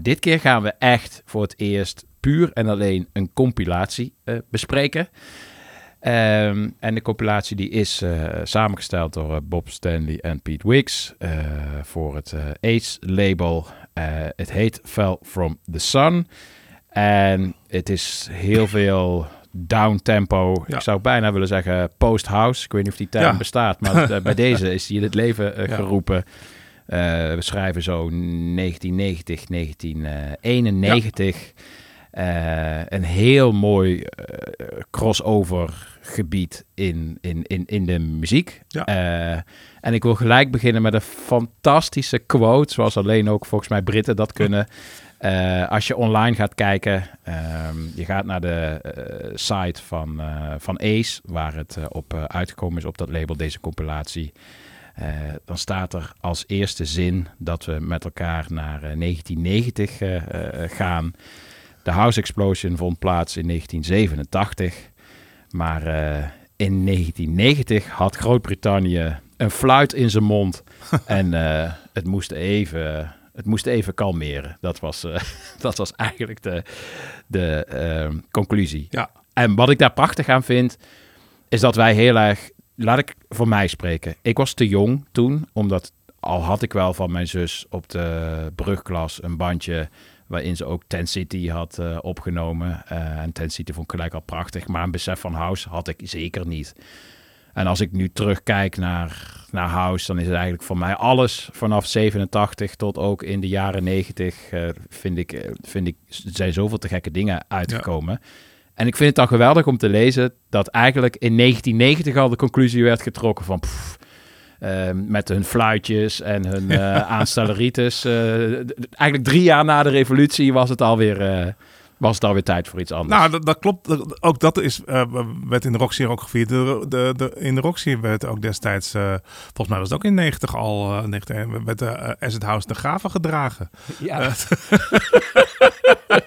Dit keer gaan we echt voor het eerst puur en alleen een compilatie bespreken. Ehm, en de compilatie die is eh, samengesteld door eh, Bob Stanley en Pete Wicks eh, voor het Ace-label. Eh, het heet Fell From The Sun. En het is heel veel down-tempo. Ja. Ik zou bijna willen zeggen post-house. Ik weet niet of die term Ja. bestaat, maar bij deze is in het leven geroepen. We schrijven zo 1990, 1991. Eh, een heel mooi crossover gebied in, in, in, in de muziek. Ja. Eh, en ik wil gelijk beginnen met een fantastische quote, zoals alleen ook volgens mij Britten dat kunnen. Eh, als je online gaat kijken, ehm, je gaat naar de eh, site van, van Ace, waar het op uitgekomen is op dat label, deze compilatie. Dan staat er als eerste zin dat we met elkaar naar eh, 1990 eh, eh, gaan. De House Explosion vond plaats in 1987. Maar eh, in 1990 had Groot-Brittannië een fluit in zijn mond. en eh, het, moest even, het moest even kalmeren. Dat was, eh, dat was eigenlijk de, de eh, conclusie. Ja. En wat ik daar prachtig aan vind, is dat wij heel erg... Laat ik voor mij spreken. Ik was te jong toen, omdat al had ik wel van mijn zus op de brugklas een bandje waarin ze ook Ten City had eh, opgenomen. Eh, en Ten City vond ik gelijk al prachtig, maar een besef van House had ik zeker niet. En als ik nu terugkijk naar, naar House, dan is het eigenlijk voor mij alles vanaf 87 tot ook in de jaren 90. eh, vind ik, vind ik, er zijn zoveel te gekke dingen uitgekomen. En ik vind het dan geweldig om te lezen dat eigenlijk in 1990 al de conclusie werd getrokken van... pff, eh, met hun fluitjes en hun aanstelleritis. d- eigenlijk drie jaar na de revolutie was het alweer, eh was het alweer tijd voor iets anders. Nou, dat, dat klopt. Ook dat is, werd in de Roxy ook gevierd. De, de, de, in de Roxy werd ook destijds, volgens mij was het ook in 90 al, eh 90, werd de uh, Acid House de Graven gedragen. Ja.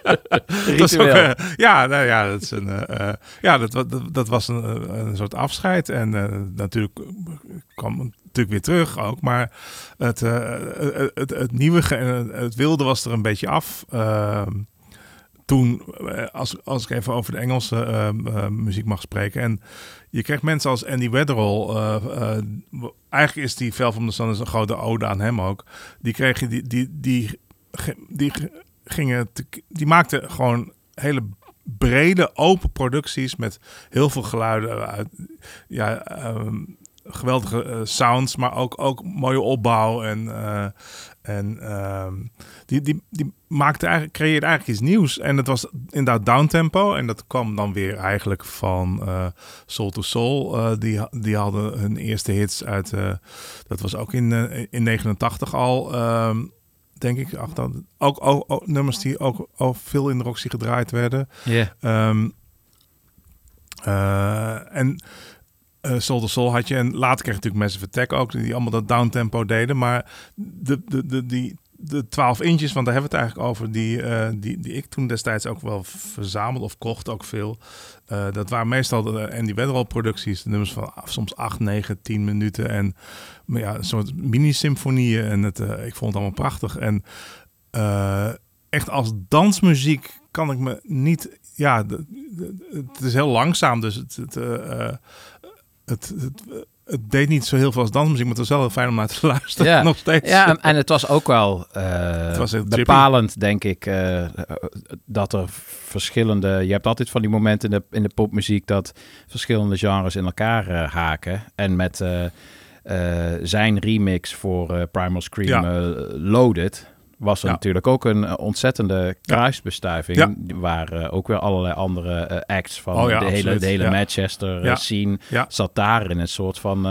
Eh, dat ook, ja, nou ja, dat, is een, eh, eh, ja dat, dat, dat was een, een soort afscheid. En natuurlijk kwam het natuurlijk weer terug ook. Maar het, het, het, het nieuwe, eh, het wilde was er een beetje af. Ehm, toen, als, als ik even over de Engelse ehm, eh, muziek mag spreken. En je krijgt mensen als Andy Weatherall. eigenlijk is die Vel van de Sun is een grote ode aan hem ook. Die kreeg je, die, die, die, die, die maakten gewoon hele brede, open producties met heel veel geluiden. ja, ehm, geweldige eh, sounds, maar ook, ook mooie opbouw. En, eh, en ehm, die, die, die maakte eigenlijk, creëerde eigenlijk iets nieuws. En het was inderdaad downtempo. En dat kwam dan weer eigenlijk van eh, Soul to Soul. Die, die hadden hun eerste hits uit, dat was ook in, in 89 al. ehm, denk ik, ach, dan, ook, ook, ook nummers die ook, ook veel in de Roxy gedraaid werden. Ja. Ehm, eh, en eh Soul to Soul had je. En later kreeg je natuurlijk Massive Attack ook, die allemaal dat downtempo deden. Maar de, de, de, die, de 12 inches, want daar hebben we het eigenlijk over, die, eh, die, die ik toen destijds ook wel verzamelde of kocht ook veel. Eh, dat waren meestal de Andy Weatherall producties, de nummers van soms 8, 9, 10 minuten. En maar ja, een soort mini-symfonieën. En het, eh, ik vond het allemaal prachtig. En eh, echt als dansmuziek kan ik me niet. Ja, het is heel langzaam, dus het. het, eh, eh, het, het, het deed niet zo heel veel als dansmuziek, maar het was wel heel fijn om naar te luisteren. Ja, nog steeds. ja en, en het was ook wel eh, was heel trippy. bepalend, denk ik, eh, dat er verschillende... Je hebt altijd van die momenten in de, in de popmuziek dat verschillende genres in elkaar eh, haken. En met zijn remix voor Primal Scream Ja. Loaded... was er Ja. natuurlijk ook een eh, ontzettende kruisbestuiving... Ja. waar eh, ook weer allerlei andere eh, acts van Oh ja, de, hele, de hele. Manchester scene... Zat daar in een soort van...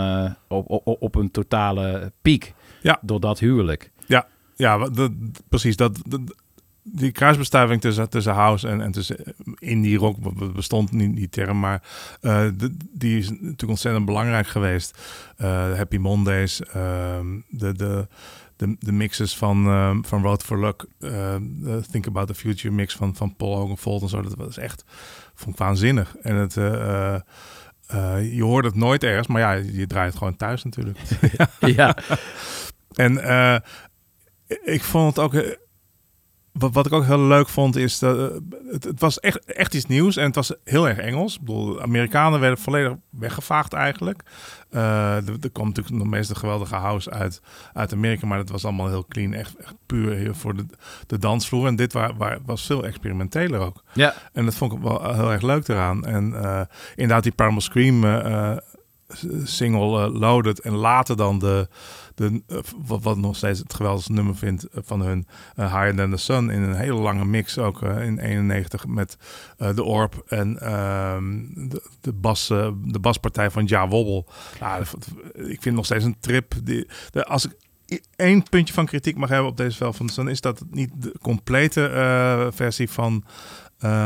op, op, op een totale piek door dat huwelijk. Ja, ja dat, precies. Dat, dat- die kruisbestuiving tussen, tussen house en, en tussen indie rock be- bestond niet die term, maar de- die is natuurlijk ontzettend belangrijk geweest. Happy Mondays, ehm, de, de, de, de mixes van, ehm, van Road for Luck, eh, de Think About the Future mix van, van Paul Oakenfold en zo. Dat was echt, vond ik waanzinnig. En het, eh, eh, eh, je hoort het nooit ergens, maar ja, je draait het gewoon thuis natuurlijk. Ja. En eh, ik vond het ook. Eh, Wat, wat ik ook heel leuk vond is dat eh, het, het was echt, echt iets nieuws en het was heel erg Engels. Ik bedoel, de Amerikanen werden volledig weggevaagd eigenlijk. Eh, er, er kwam natuurlijk nog meest de geweldige house uit, uit Amerika, maar dat was allemaal heel clean, echt, echt puur voor de, de dansvloer. En dit waar, waar, was veel experimenteler ook. Ja. En dat vond ik wel heel erg leuk eraan. En eh, inderdaad, die Primal Scream eh, eh, single eh, Loaded. En later dan de, de eh, wat, nog steeds het geweldigste nummer vindt eh, van hun eh, Higher Than The Sun. In een hele lange mix ook in 91 met de Orb en ehm, de, bas, de baspartij van Ja Wobble. Dat- ik vind nog steeds een trip. De, als ik één puntje van kritiek mag hebben op deze Vel van de Sun... is dat het niet de complete versie van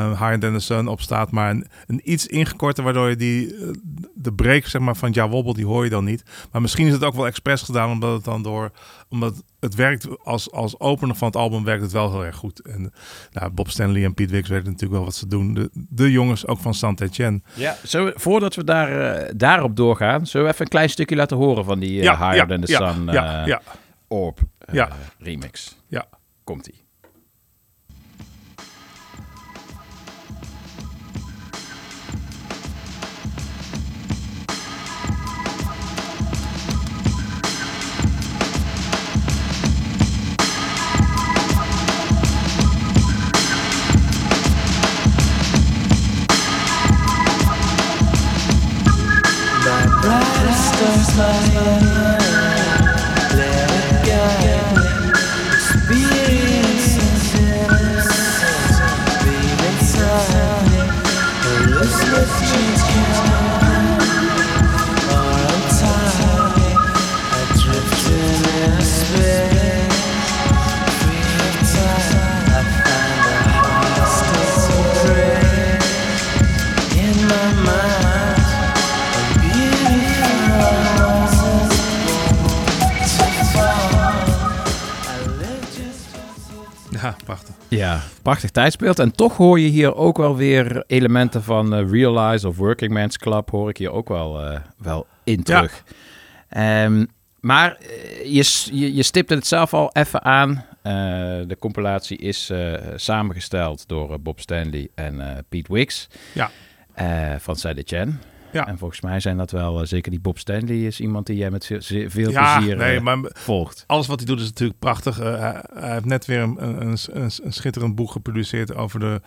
Higher Than The Sun op staat... maar een, een iets ingekorte, waardoor je die, eh, de break zeg maar, van Ja Wobble... die hoor je dan niet. Maar misschien is het ook wel expres gedaan... omdat het dan door... omdat het werkt als, als opener van het album werkt het wel heel erg goed. En nou, Bob Stanley en Pete Wicks weten natuurlijk wel wat ze doen. De, de jongens ook van Saint-Etienne. Ja, zo, voordat we daar, eh, daarop doorgaan, zullen we even een klein stukje laten horen van die eh, Ja, Than The ja, Sun ja, ja. Orb Ja. remix. Ja. Komt-ie. Prachtig tijdsbeeld. En toch hoor je hier ook wel weer elementen van eh, Realize of Working Man's Club hoor ik hier ook wel, eh, wel in terug. Ehm, maar eh, je, je, je stipte het zelf al even aan. De compilatie is samengesteld door Bob Stanley en Pete Wicks. Ja. Van Sadie Chen. Ja. En volgens mij zijn dat wel, eh, zeker die Bob Stanley is iemand die jij met veel, zeer- veel ja, plezier nee, eh, maar volgt. alles wat hij doet is natuurlijk prachtig. Eh, hij, hij heeft net weer een, een, een, een schitterend boek gepubliceerd over de,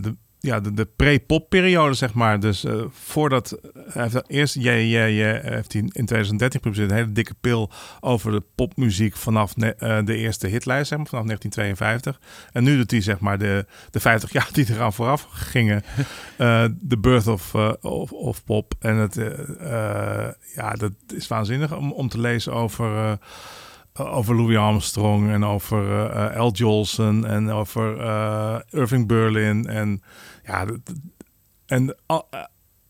de, ja, de, de pre-pop-periode, zeg maar. Dus eh, voordat... Hij heeft eerst ja, ja, ja, heeft hij in 2013 gepubliceerd een hele dikke pil over de popmuziek vanaf ne- eh, de eerste hitlijst, zeg maar, vanaf 1952. En nu doet hij zeg maar de, de 50 jaar die eraan vooraf gingen. eh, The Birth of, eh, of, of Pop. En het, eh, eh, ja, dat is waanzinnig om, om te lezen over... eh, over Louis Armstrong en over eh, eh, Al Jolson en over eh, Irving Berlin. En ja, en al- eh,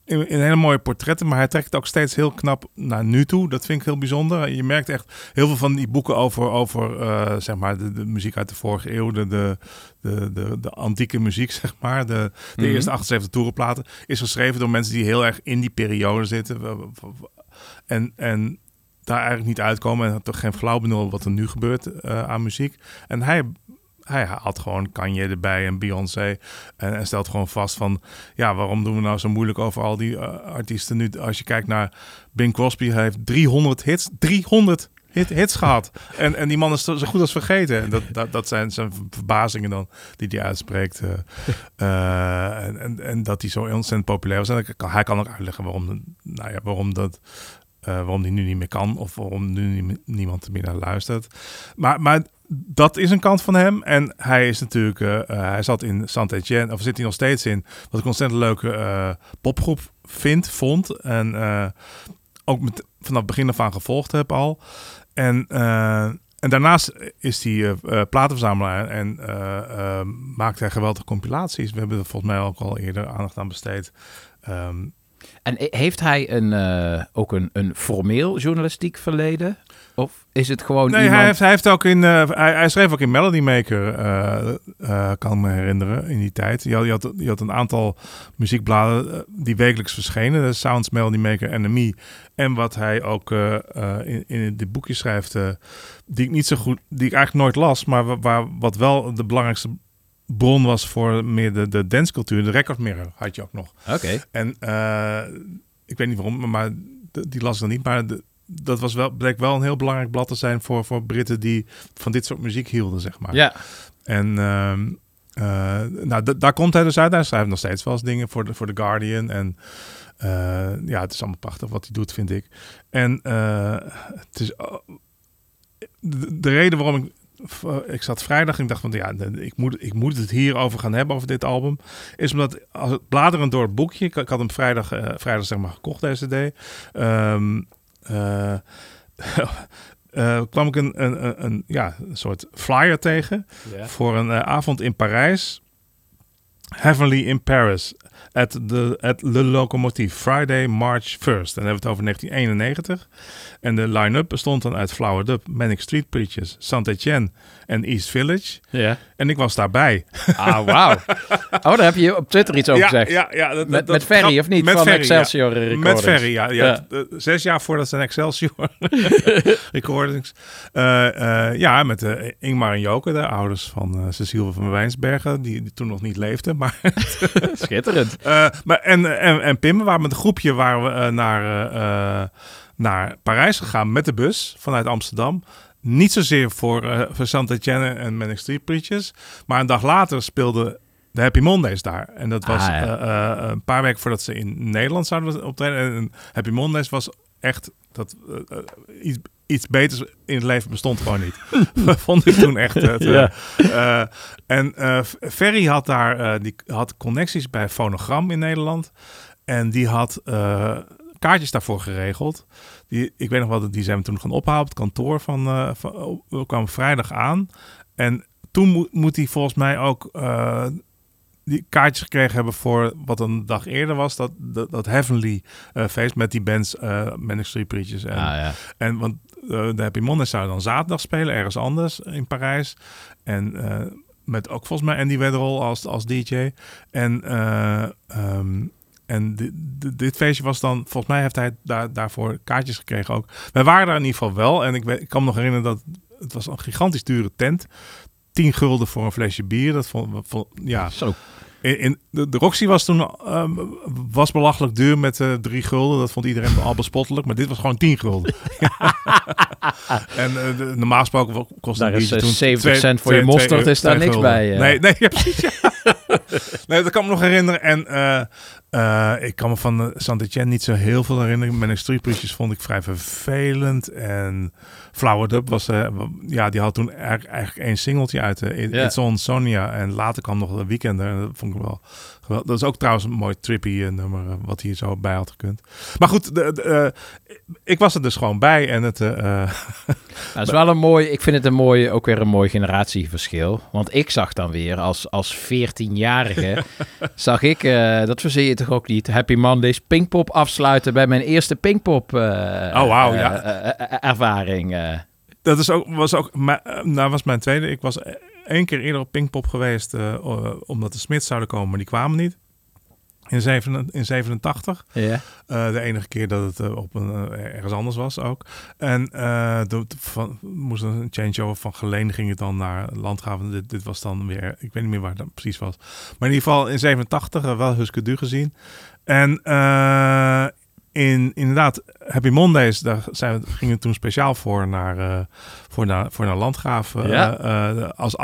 in, in hele mooie portretten, maar hij trekt het ook steeds heel knap naar nu toe. Dat vind ik heel bijzonder. Je merkt echt heel veel van die boeken over, over eh, zeg maar de, de muziek uit de vorige eeuw, de, de, de, de, antieke muziek, zeg maar. De, de Mhm. eerste 78 toerenplaten is geschreven door mensen die heel erg in die periode zitten. En, en daar eigenlijk niet uitkomen en had toch geen flauw benul wat er nu gebeurt eh, aan muziek. En hij, hij had gewoon Kanye erbij en Beyoncé en, en stelt gewoon vast van, ja, waarom doen we nou zo moeilijk over al die eh, artiesten nu? Als je kijkt naar Bing Crosby, hij heeft 300 hits, 300 hit, hits gehad. En, en die man is zo goed als vergeten. En dat, dat, dat zijn zijn verbazingen dan die hij uitspreekt. eh. En, en, en dat hij zo ontzettend populair was. En hij kan, hij kan ook uitleggen waarom, nou ja, waarom dat waarom die nu niet meer kan of waarom nu nie- niemand meer naar luistert. Maar, maar dat is een kant van hem. En hij is natuurlijk, eh, eh, hij zat in Saint-Etienne, of zit hij nog steeds in, wat ik een ontzettend leuke eh, popgroep vind, vond. En eh, ook met, vanaf het begin af aan gevolgd heb al. En, eh, en daarnaast is hij eh, eh, platenverzamelaar en eh, eh, maakt hij geweldige compilaties. We hebben er volgens mij ook al eerder aandacht aan besteed. Ehm, En he- heeft hij een, eh, ook een, een formeel journalistiek verleden? Of is het gewoon Nee, iemand... hij, heeft, hij heeft ook in. eh, hij, hij schreef ook in Melody Maker, eh, kan me herinneren, in die tijd. Je had, je had, je had een aantal muziekbladen die wekelijks verschenen: de Sounds, Melody Maker, NME. En wat hij ook in, in dit boekje schrijft, die ik niet zo goed, die ik eigenlijk nooit las, maar wa- waar, wat wel de belangrijkste bron was voor meer de, de dancecultuur. De Record Mirror had je ook nog. Oké. En eh, ik weet niet waarom, maar- de- die las ik dan niet. Maar de- dat was wel, bleek wel een heel belangrijk blad te zijn voor, voor Britten die van dit soort muziek hielden, zeg maar. Ja. En ehm, eh, nou, da- daar komt hij dus uit. Hij schrijft nog steeds wel eens dingen voor de, voor The Guardian. En eh, ja, het is allemaal prachtig wat hij doet, vind ik. En het is... de, de reden waarom ik... Ik zat vrijdag en ik dacht van ja, ik moet, ik moet het hierover gaan hebben, over dit album. Is omdat als het bladerend door het boekje, ik, ik had hem vrijdag, eh, vrijdag zeg maar gekocht, deze CD. Ehm, eh, eh, kwam ik een, een, een, ja, een soort flyer tegen voor een eh, avond in Parijs. Heavenly in Paris. At, the, at Le Locomotive. Friday, March 1st. En dan hebben we het over 1991. En de line-up bestond dan uit Flower Dub, Manic Street Preachers, Saint-Etienne en East Village. Ja. En ik was daarbij. Ah, wauw. Oh, daar heb je op Twitter iets over Ja, gezegd. ja, ja, dat- met, dat- met Ferry, of niet? Met Van Ferry, Excelsior ja. Recordings. Met Ferry, ja. Eh, Zes jaar voordat zijn Excelsior Recordings. Eh, eh, ja, met eh, Ingmar en Joke, de ouders van Cecile van Wijnsbergen, die, die toen nog niet leefden. Maar Schitterend. Eh, maar en, en, en Pim, we waren met een groepje waren we, eh, naar, eh, naar Parijs gegaan met de bus vanuit Amsterdam. Niet zozeer voor, eh voor Saint-Etienne en Manic Street Preachers. Maar een dag later speelde de Happy Mondays daar. En dat was Ah, ja. een paar weken voordat ze in Nederland zouden optreden. En Happy Mondays was echt dat, iets, iets beters in het leven bestond gewoon niet. Vond ik toen echt. Het, eh, Ja. eh, en eh, Ferry had daar die had connecties bij Fonogram in Nederland. En die had kaartjes daarvoor geregeld. Die, ik weet nog wel, dat die zijn we toen gaan ophalen op het kantoor van, van we kwamen vrijdag aan. En toen moet, moet hij volgens mij ook. die kaartjes gekregen hebben voor wat een dag eerder was. Dat, dat, dat Heavenly feest met die bands, eh Manic Street Preachers. En, Ah, ja. en want de Happy Mondays zou dan zaterdag spelen, ergens anders in Parijs. En eh, met ook volgens mij Andy Wedderol als, als DJ. En, eh, ehm, en di- di- dit feestje was dan, volgens mij heeft hij daar, daarvoor kaartjes gekregen ook. Wij waren daar in ieder geval wel. En ik, ik kan me nog herinneren dat het was een gigantisch dure tent. 10 gulden voor een flesje bier. Dat vond ja. Zo. In, in- de, de Roxy was toen ehm, was belachelijk duur met eh, drie gulden. Dat vond iedereen al bespottelijk. Maar dit was gewoon 10 gulden. en eh, de, normaal gesproken kostte Daar een is, biertje eh, toen 70 twee- cent voor twee- je mosterd, twee- is daar twee niks gulden. bij, eh. Nee, nee, ja, precies. ja. nee, dat kan me nog herinneren. En eh, eh, ik kan me van uh, Saint-Etienne niet zo heel veel herinneren. Mijn Preachers vond ik vrij vervelend. En Flower Dub was, eh, ja, die had toen eigenlijk, één singeltje uit. eh, It- Ja. It's on Sonia. En later kwam nog de Weekender. En dat vond ik wel Dat is ook trouwens een mooi trippy eh, nummer eh, wat hier zo bij had gekund. Maar goed, de, de, eh, ik was er dus gewoon bij. En het... eh, Nou, het is wel een mooi, ik vind het een mooi, ook weer een mooi generatieverschil. Want ik zag dan weer als, als 14-jarige, zag ik, dat verzin je toch ook niet, Happy Mondays Pinkpop afsluiten bij mijn eerste Pinkpop Oh, eh, ja. ervaring. Dat is ook, was ook, nou was mijn tweede. Ik was één keer eerder op Pinkpop geweest, eh, omdat de Smits zouden komen, maar die kwamen niet. In, zeven, in 87. Ja. Eh, de enige keer dat het eh, op een, ergens anders was ook. En de, van, moest een changeover van Geleen ging het dan naar Landgraven. Dit, dit was dan weer, ik weet niet meer waar het precies was. Maar in ieder geval in 87 eh, wel Huske Du gezien. En in, inderdaad, Happy Mondays, daar zijn, gingen we toen speciaal voor naar, eh, voor naar, voor naar Landgraaf eh, Ja. eh, als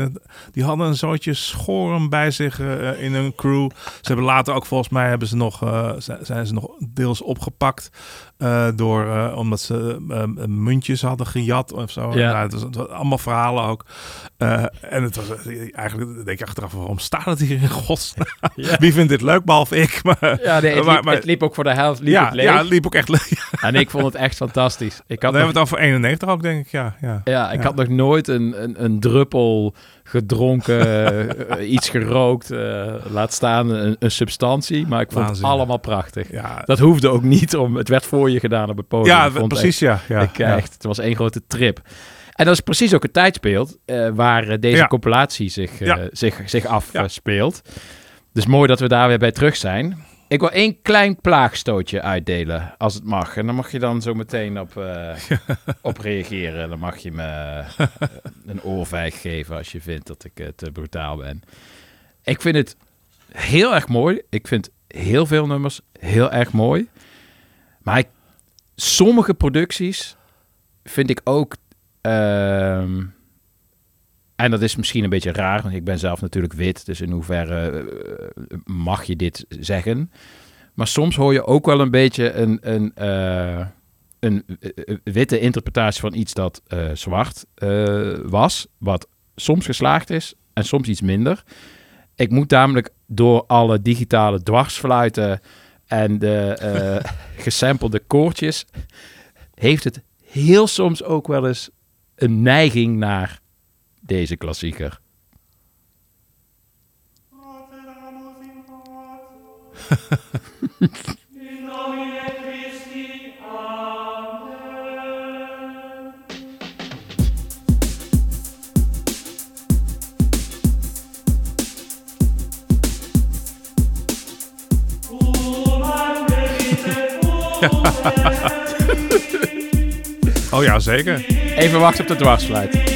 het- die hadden een zootje schoren bij zich in hun crew. Ze hebben later ook, volgens mij, hebben ze nog, zi- zijn ze nog deels opgepakt. Eh, door, eh, omdat ze eh, muntjes hadden gejat of zo. Ja. Nou, het, was, het was allemaal verhalen ook. En het was eigenlijk, denk ik achteraf, waarom staat het hier in godsnaam? Ja. Wie vindt dit leuk, behalve ik? Maar, Ja, nee, het, maar- liep, maar- het liep ook voor de helft liep ja, het leeg. ja, het liep ook echt leeg. En ik vond het echt fantastisch. Ik had Dan hebben we het over 91 ook, denk ik. Ja, ja. ja, ik had nog nooit een, een, een druppel gedronken, eh, iets gerookt, eh, laat staan een, een substantie. Maar ik vond Waanzin. het allemaal prachtig. Ja. Dat hoefde ook niet om, het werd voor je gedaan op het podium. Ja, vond precies, echt- ja, ja, ik, eh, ja. Echt, het was één grote trip. En dat is precies ook het tijdsbeeld eh, waar eh, deze Ja. compilatie zich, eh, zich, zich afspeelt. Dus mooi dat we daar weer bij terug zijn. Ik wil één klein plaagstootje uitdelen, als het mag. En dan mag je dan zo meteen op, eh, op reageren. Dan mag je me eh, een oorvijg geven als je vindt dat ik eh, te brutaal ben. Ik vind het heel erg mooi. Ik vind heel veel nummers heel erg mooi. Maar ik, sommige producties vind ik ook... ehm, en dat is misschien een beetje raar, want ik ben zelf natuurlijk wit. Dus in hoeverre eh, mag je dit zeggen? Maar soms hoor je ook wel een beetje een, een, eh, een eh, witte interpretatie van iets dat zwart was. Wat soms geslaagd is en soms iets minder. Ik moet namelijk door alle digitale dwarsfluiten en de gesampelde koortjes... heeft het heel soms ook wel eens een neiging naar deze klassieker. Oh ja, zeker. Even wachten op de dwarsfluit.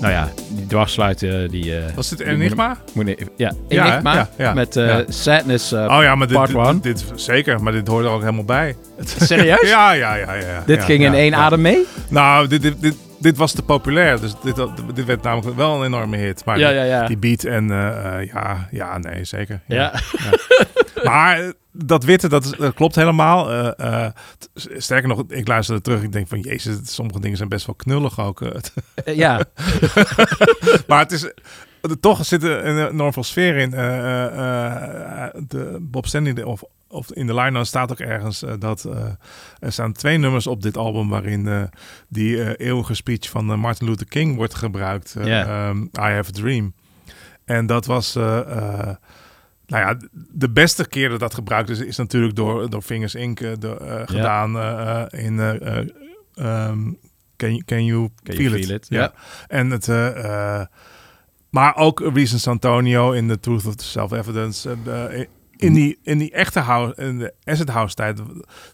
Nou ja, die dwarsfluiten die... eh, Was dit Enigma? moet- ja? Enigma Ja, ja, met eh, ja. Sadness eh, oh ja, maar dit, Part dit, 1. dit, zeker, maar dit hoort er ook helemaal bij. Serieus? ja, ja, ja, ja. Dit ja, ging ja, in één ja. adem mee? Nou, dit, dit, dit, dit was te populair, dus dit, dit werd namelijk wel een enorme hit. Maar Ja, die, ja, ja. die beat en eh, eh, ja, ja, nee, zeker. Ja. maar dat witte, dat, is, dat klopt helemaal. Eh, eh, sterker nog, ik luisterde terug, ik denk van, jezus, sommige dingen zijn best wel knullig ook. eh. Ja. maar het is... Toch zit er een enorm veel sfeer in. De Bob Stanley, of of in de line staat ook ergens dat er staan twee nummers op dit album waarin die eeuwige speech van Martin Luther King wordt gebruikt. eh, ehm, I Have a Dream. En dat was, nou ja, de beste keer dat dat gebruikt is, is natuurlijk door, door Fingers Inc. de, eh, gedaan eh, eh, in eh, ehm, Can, you, can You Can Feel, You It? Feel It, ja. En het, maar ook Reasons Antonio in The Truth of the Self-Evidence. in, die, in die echte house, in de acid house tijd, dat,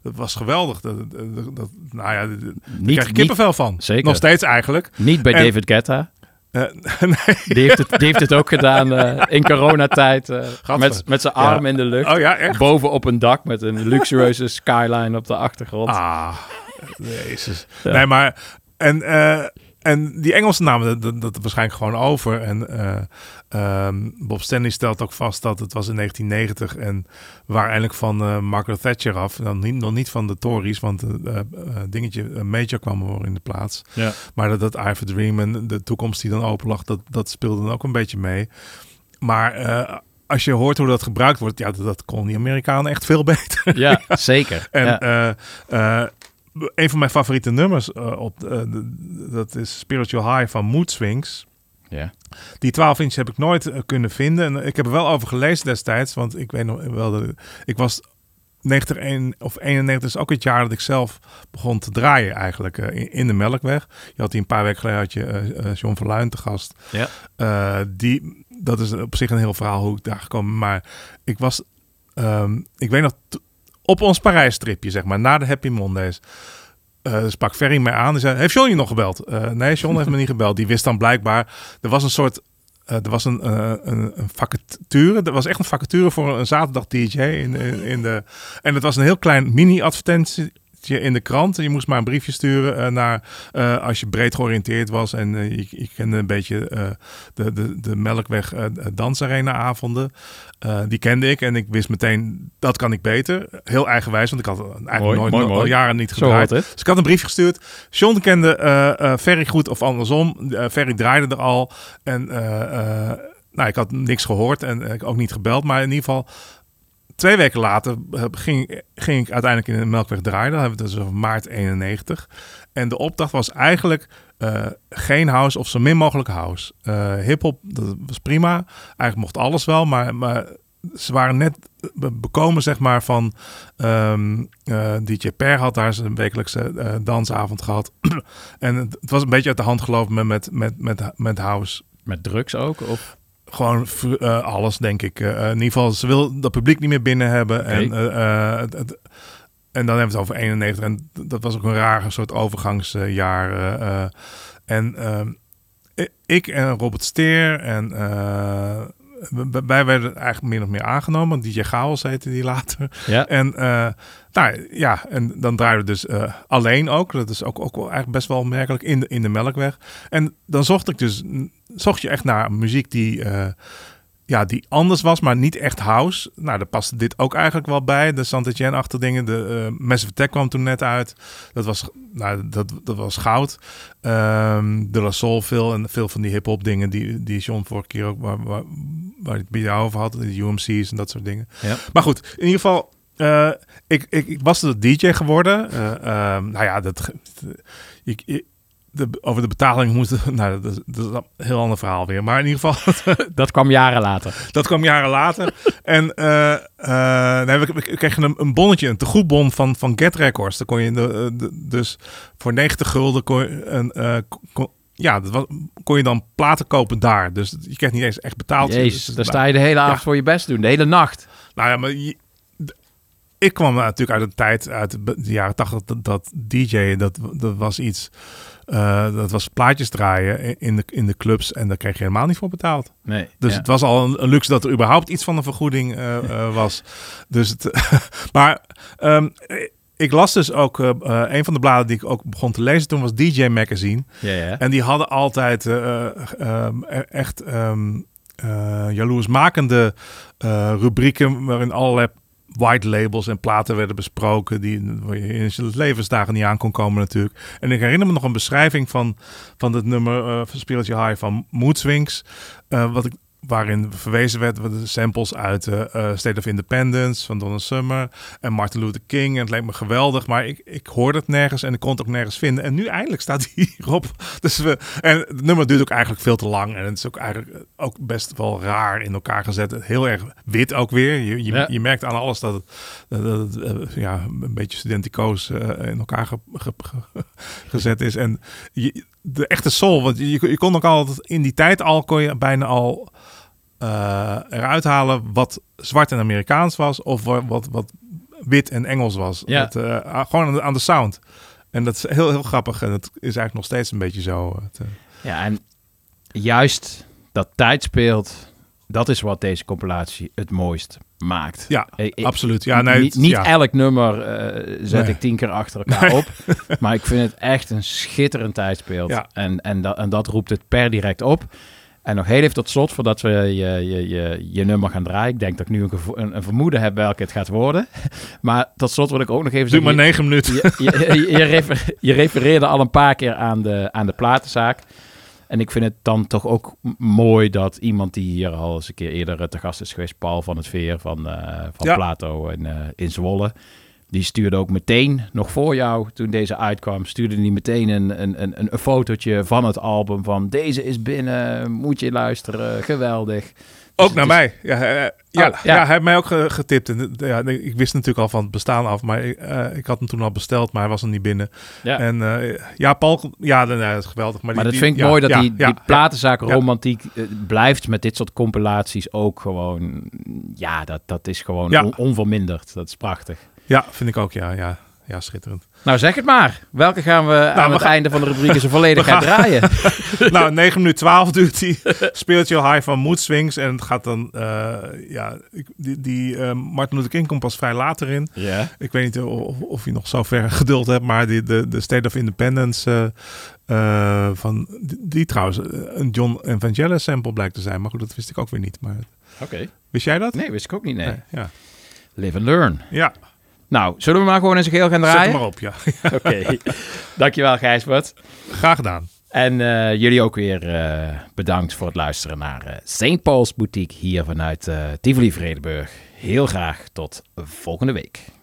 dat was geweldig. Dat, dat, dat- nou ja, daar krijg je kippenvel niet- van. Zeker. Nog steeds eigenlijk. Niet bij En- David Guetta. Eh, nee. Die heeft, het, die heeft het ook gedaan eh, in coronatijd. Gadver. met, met zijn Ja. arm in de lucht. Oh ja, echt? Boven op een dak met een luxueuze skyline op de achtergrond. Ah, jezus. Ja. Nee, maar... En, en die Engelse namen, dat, waarschijnlijk gewoon over. En eh, ehm, Bob Stanley stelt ook vast dat het was in 1990 en we waren eindelijk van eh, Margaret Thatcher af. Dan niet, nog niet van de Tories, want eh, dingetje Major kwam er in de plaats. Ja. Maar dat, dat I a Dream en de toekomst die dan open lag, dat, dat speelde dan ook een beetje mee. Maar als je hoort hoe dat gebruikt wordt, ja, dat, dat kon die Amerikanen echt veel beter. Ja, zeker. En Ja. Een van mijn favoriete nummers eh, op, eh, dat is Spiritual High van Mood Swings. Ja. Die 12 inch heb ik nooit eh, kunnen vinden. En ik heb er wel over gelezen destijds, want ik weet nog wel dat ik was 90 en- of 91 is ook het jaar dat ik zelf begon te draaien eigenlijk in, in de Melkweg. Je had die een paar weken geleden had je John Verluin te gast. Ja. Die, dat is op zich een heel verhaal hoe ik daar gekomen. Maar ik was, ehm, ik weet nog, op ons Parijs-tripje, zeg maar, na de Happy Mondays. eh sprak Ferry mij aan en zei, heeft John je nog gebeld? Eh, nee, John heeft me niet gebeld. Die wist dan blijkbaar, er was een soort, eh, er was een, een, een vacature. Er was echt een vacature voor een zaterdag DJ in, in, in de... En het was een heel klein mini-advertentie in de krant. Je moest maar een briefje sturen eh, naar eh, als je breed georiënteerd was en eh, je, je kende een beetje de, de, de Melkweg dansarena avonden. Die kende ik en ik wist meteen dat kan ik beter. Heel eigenwijs, want ik had eigenlijk Mooi, nooit mooi, al mooi. jaren niet gedraaid. Dus ik had een briefje gestuurd. John kende Ferry goed of andersom. Ferry draaide er al en nou, ik had niks gehoord en ik ook niet gebeld, maar in ieder geval twee weken later eh, ging, ging ik uiteindelijk in de Melkweg draaien. Dan hebben dus maart 91. En de opdracht was eigenlijk eh, geen house of zo min mogelijk house. Eh Hip-hop, dat was prima. Eigenlijk mocht alles wel, maar, maar ze waren net be- bekomen, zeg maar, van ehm, eh, DJ Per had daar zijn wekelijkse dansavond gehad. en het, was een beetje uit de hand gelopen met, met, met, met house. Met drugs ook? Of? Gewoon eh, alles, denk ik. Eh, in ieder geval, ze wil dat publiek niet meer binnen hebben. En, eh, eh, het, het- en dan hebben we het over 91. En dat was ook een raar soort overgangsjaar. eh, eh. en ehm, ik en Robert Steer en... wij werden eigenlijk min of meer aangenomen. DJ Chaos heette die later. Ja. En, eh, nou, ja, en dan draaiden we dus eh, alleen ook. Dat is ook, ook wel eigenlijk best wel opmerkelijk in de, in de Melkweg. En dan zocht ik dus, zocht je echt naar muziek die, eh, ja, die anders was, maar niet echt house. Nou, daar paste dit ook eigenlijk wel bij. De Santa achter dingen. De eh Massive Attack kwam toen net uit. Dat was, nou, dat, dat was goud. Ehm, de La Soul veel en veel van die hip-hop dingen die, die John vorige keer ook waar, waar, waar het bij jou over had. De UMC's en dat soort dingen. Ja. Maar goed, in ieder geval. eh, ik, ik, ik was de DJ geworden. Eh, ehm, nou ja, dat, ik, ik- de, over de betaling moest. Nou, dat is, dat is een heel ander verhaal weer. Maar in ieder geval. Dat kwam jaren later. Dat kwam jaren later. en eh eh, nee, we, we kregen een, een bonnetje, een tegoedbon van, van Get Records. Dan kon je de, de- dus voor 90 gulden kon je een. eh, kon- ja, dat was, kon je dan platen kopen daar. Dus je kreeg niet eens echt betaald. Jezus, Dus- daar sta je de hele avond voor je best doen. De hele nacht. nou ja, maar je- ik kwam natuurlijk uit een tijd, uit de jaren tachtig, dat, dat DJ, dat, dat was iets, eh, dat was plaatjes draaien in- de, in de clubs en daar kreeg je helemaal niet voor betaald. Nee. Dus ja. het was al een, een luxe dat er überhaupt iets van een vergoeding eh, eh, was. Dus het, maar ehm, ik las dus ook, een van de bladen die ik ook begon te lezen toen was DJ Magazine. Ja, ja. En die hadden altijd eh, eh, ehm, e- echt eh, jaloersmakende rubrieken waarin allerlei white labels en platen werden besproken die je in je levensdagen niet aan kon komen natuurlijk. En ik herinner me nog een beschrijving van, van het nummer eh van Spiritual High van Mood Swings, eh, wat ik waarin verwezen werd de samples uit eh, eh, State of Independence van Donna Summer en Martin Luther King. En het leek me geweldig, maar ik, ik hoorde het nergens en ik kon het ook nergens vinden. En nu eindelijk staat hij hierop. Dus we, en het nummer duurt ook eigenlijk veel te lang en het is ook eigenlijk ook best wel raar in elkaar gezet. Heel erg wit ook weer. Je, je, Ja. je merkt aan alles dat het, dat het, eh, ja, een beetje studenticoos eh, in elkaar ge- ge- ge- gezet is. En je, de echte soul, want je, je kon ook altijd in die tijd al kon je bijna al eh, eruit halen wat zwart en Amerikaans was of wa- wat, wat wit en Engels was. Ja. Het, eh, gewoon aan de, aan de sound. En dat is heel, heel grappig en dat is eigenlijk nog steeds een beetje zo. Het, eh, Ja, en juist dat tijd speelt, dat is wat deze compilatie het mooist maakt. Ja, Ik- ik- absoluut. Ja, nee, niet het- niet ja. elk nummer eh, zet Nee. ik tien keer achter elkaar Nee. op. Maar ik vind het echt een schitterend tijdsbeeld. Ja. En, en, dat, en dat roept het per direct op. En nog heel even tot slot, voordat we je, je, je, je nummer gaan draaien. Ik denk dat ik nu een, een, een vermoeden heb welke het gaat worden. Maar tot slot wil ik ook nog even Doe zeggen... maar negen minuten. Je, je, je, je refer- je refereerde al een paar keer aan de, aan de platenzaak. En ik vind het dan toch ook mooi dat iemand die hier al eens een keer eerder eh, te gast is geweest, Paul van het Veer van, eh, van Ja. Plato in, eh, in Zwolle. Die stuurde ook meteen, nog voor jou, toen deze uitkwam, stuurde hij meteen een, een, een, een fotootje van het album. Van deze is binnen, moet je luisteren, geweldig. Dus Ook naar is- mij. Ja, eh, ja, Oh, ja. ja. hij heeft mij ook ge- getipt. En, eh, ja, ik wist natuurlijk al van het bestaan af, maar ik, eh, ik had hem toen al besteld, maar hij was er niet binnen. Ja. En eh, ja, Paul, ja, dat is geweldig. Maar, Maar die- dat die- vind ik ja, mooi dat ja, die, ja, die platenzaak ja. romantiek eh, blijft met dit soort compilaties ook gewoon... Ja, dat, dat is gewoon Ja. on- onverminderd. Dat is prachtig. Ja, vind ik ook, ja, ja, ja, schitterend. Nou, zeg het maar. Welke gaan we aan we het gaan- einde van de rubriek zo volledig gaan draaien? nou, 9 minuten 12 duurt die Spiritual High van Mood Swings. En het gaat dan, eh, ja, ik- die, die eh, Martin Luther King komt pas vrij later in. Ja. Ik weet niet of, of je nog zo ver geduld hebt, maar die, de, de State of Independence eh, eh, van, die, die trouwens een John Evangelis sample blijkt te zijn. Maar goed, dat wist ik ook weer niet. Maar Oké. wist jij dat? Nee, wist ik ook niet, nee. Nee, ja. Live and learn. Ja. Nou, zullen we maar gewoon eens een geheel gaan Zet draaien? hem maar op, ja. Oké. Dankjewel, Gijsbert. Graag gedaan. En eh, jullie ook weer eh, bedankt voor het luisteren naar eh St. Paul's Boutique hier vanuit Tivoli Vredenburg. Heel graag tot volgende week.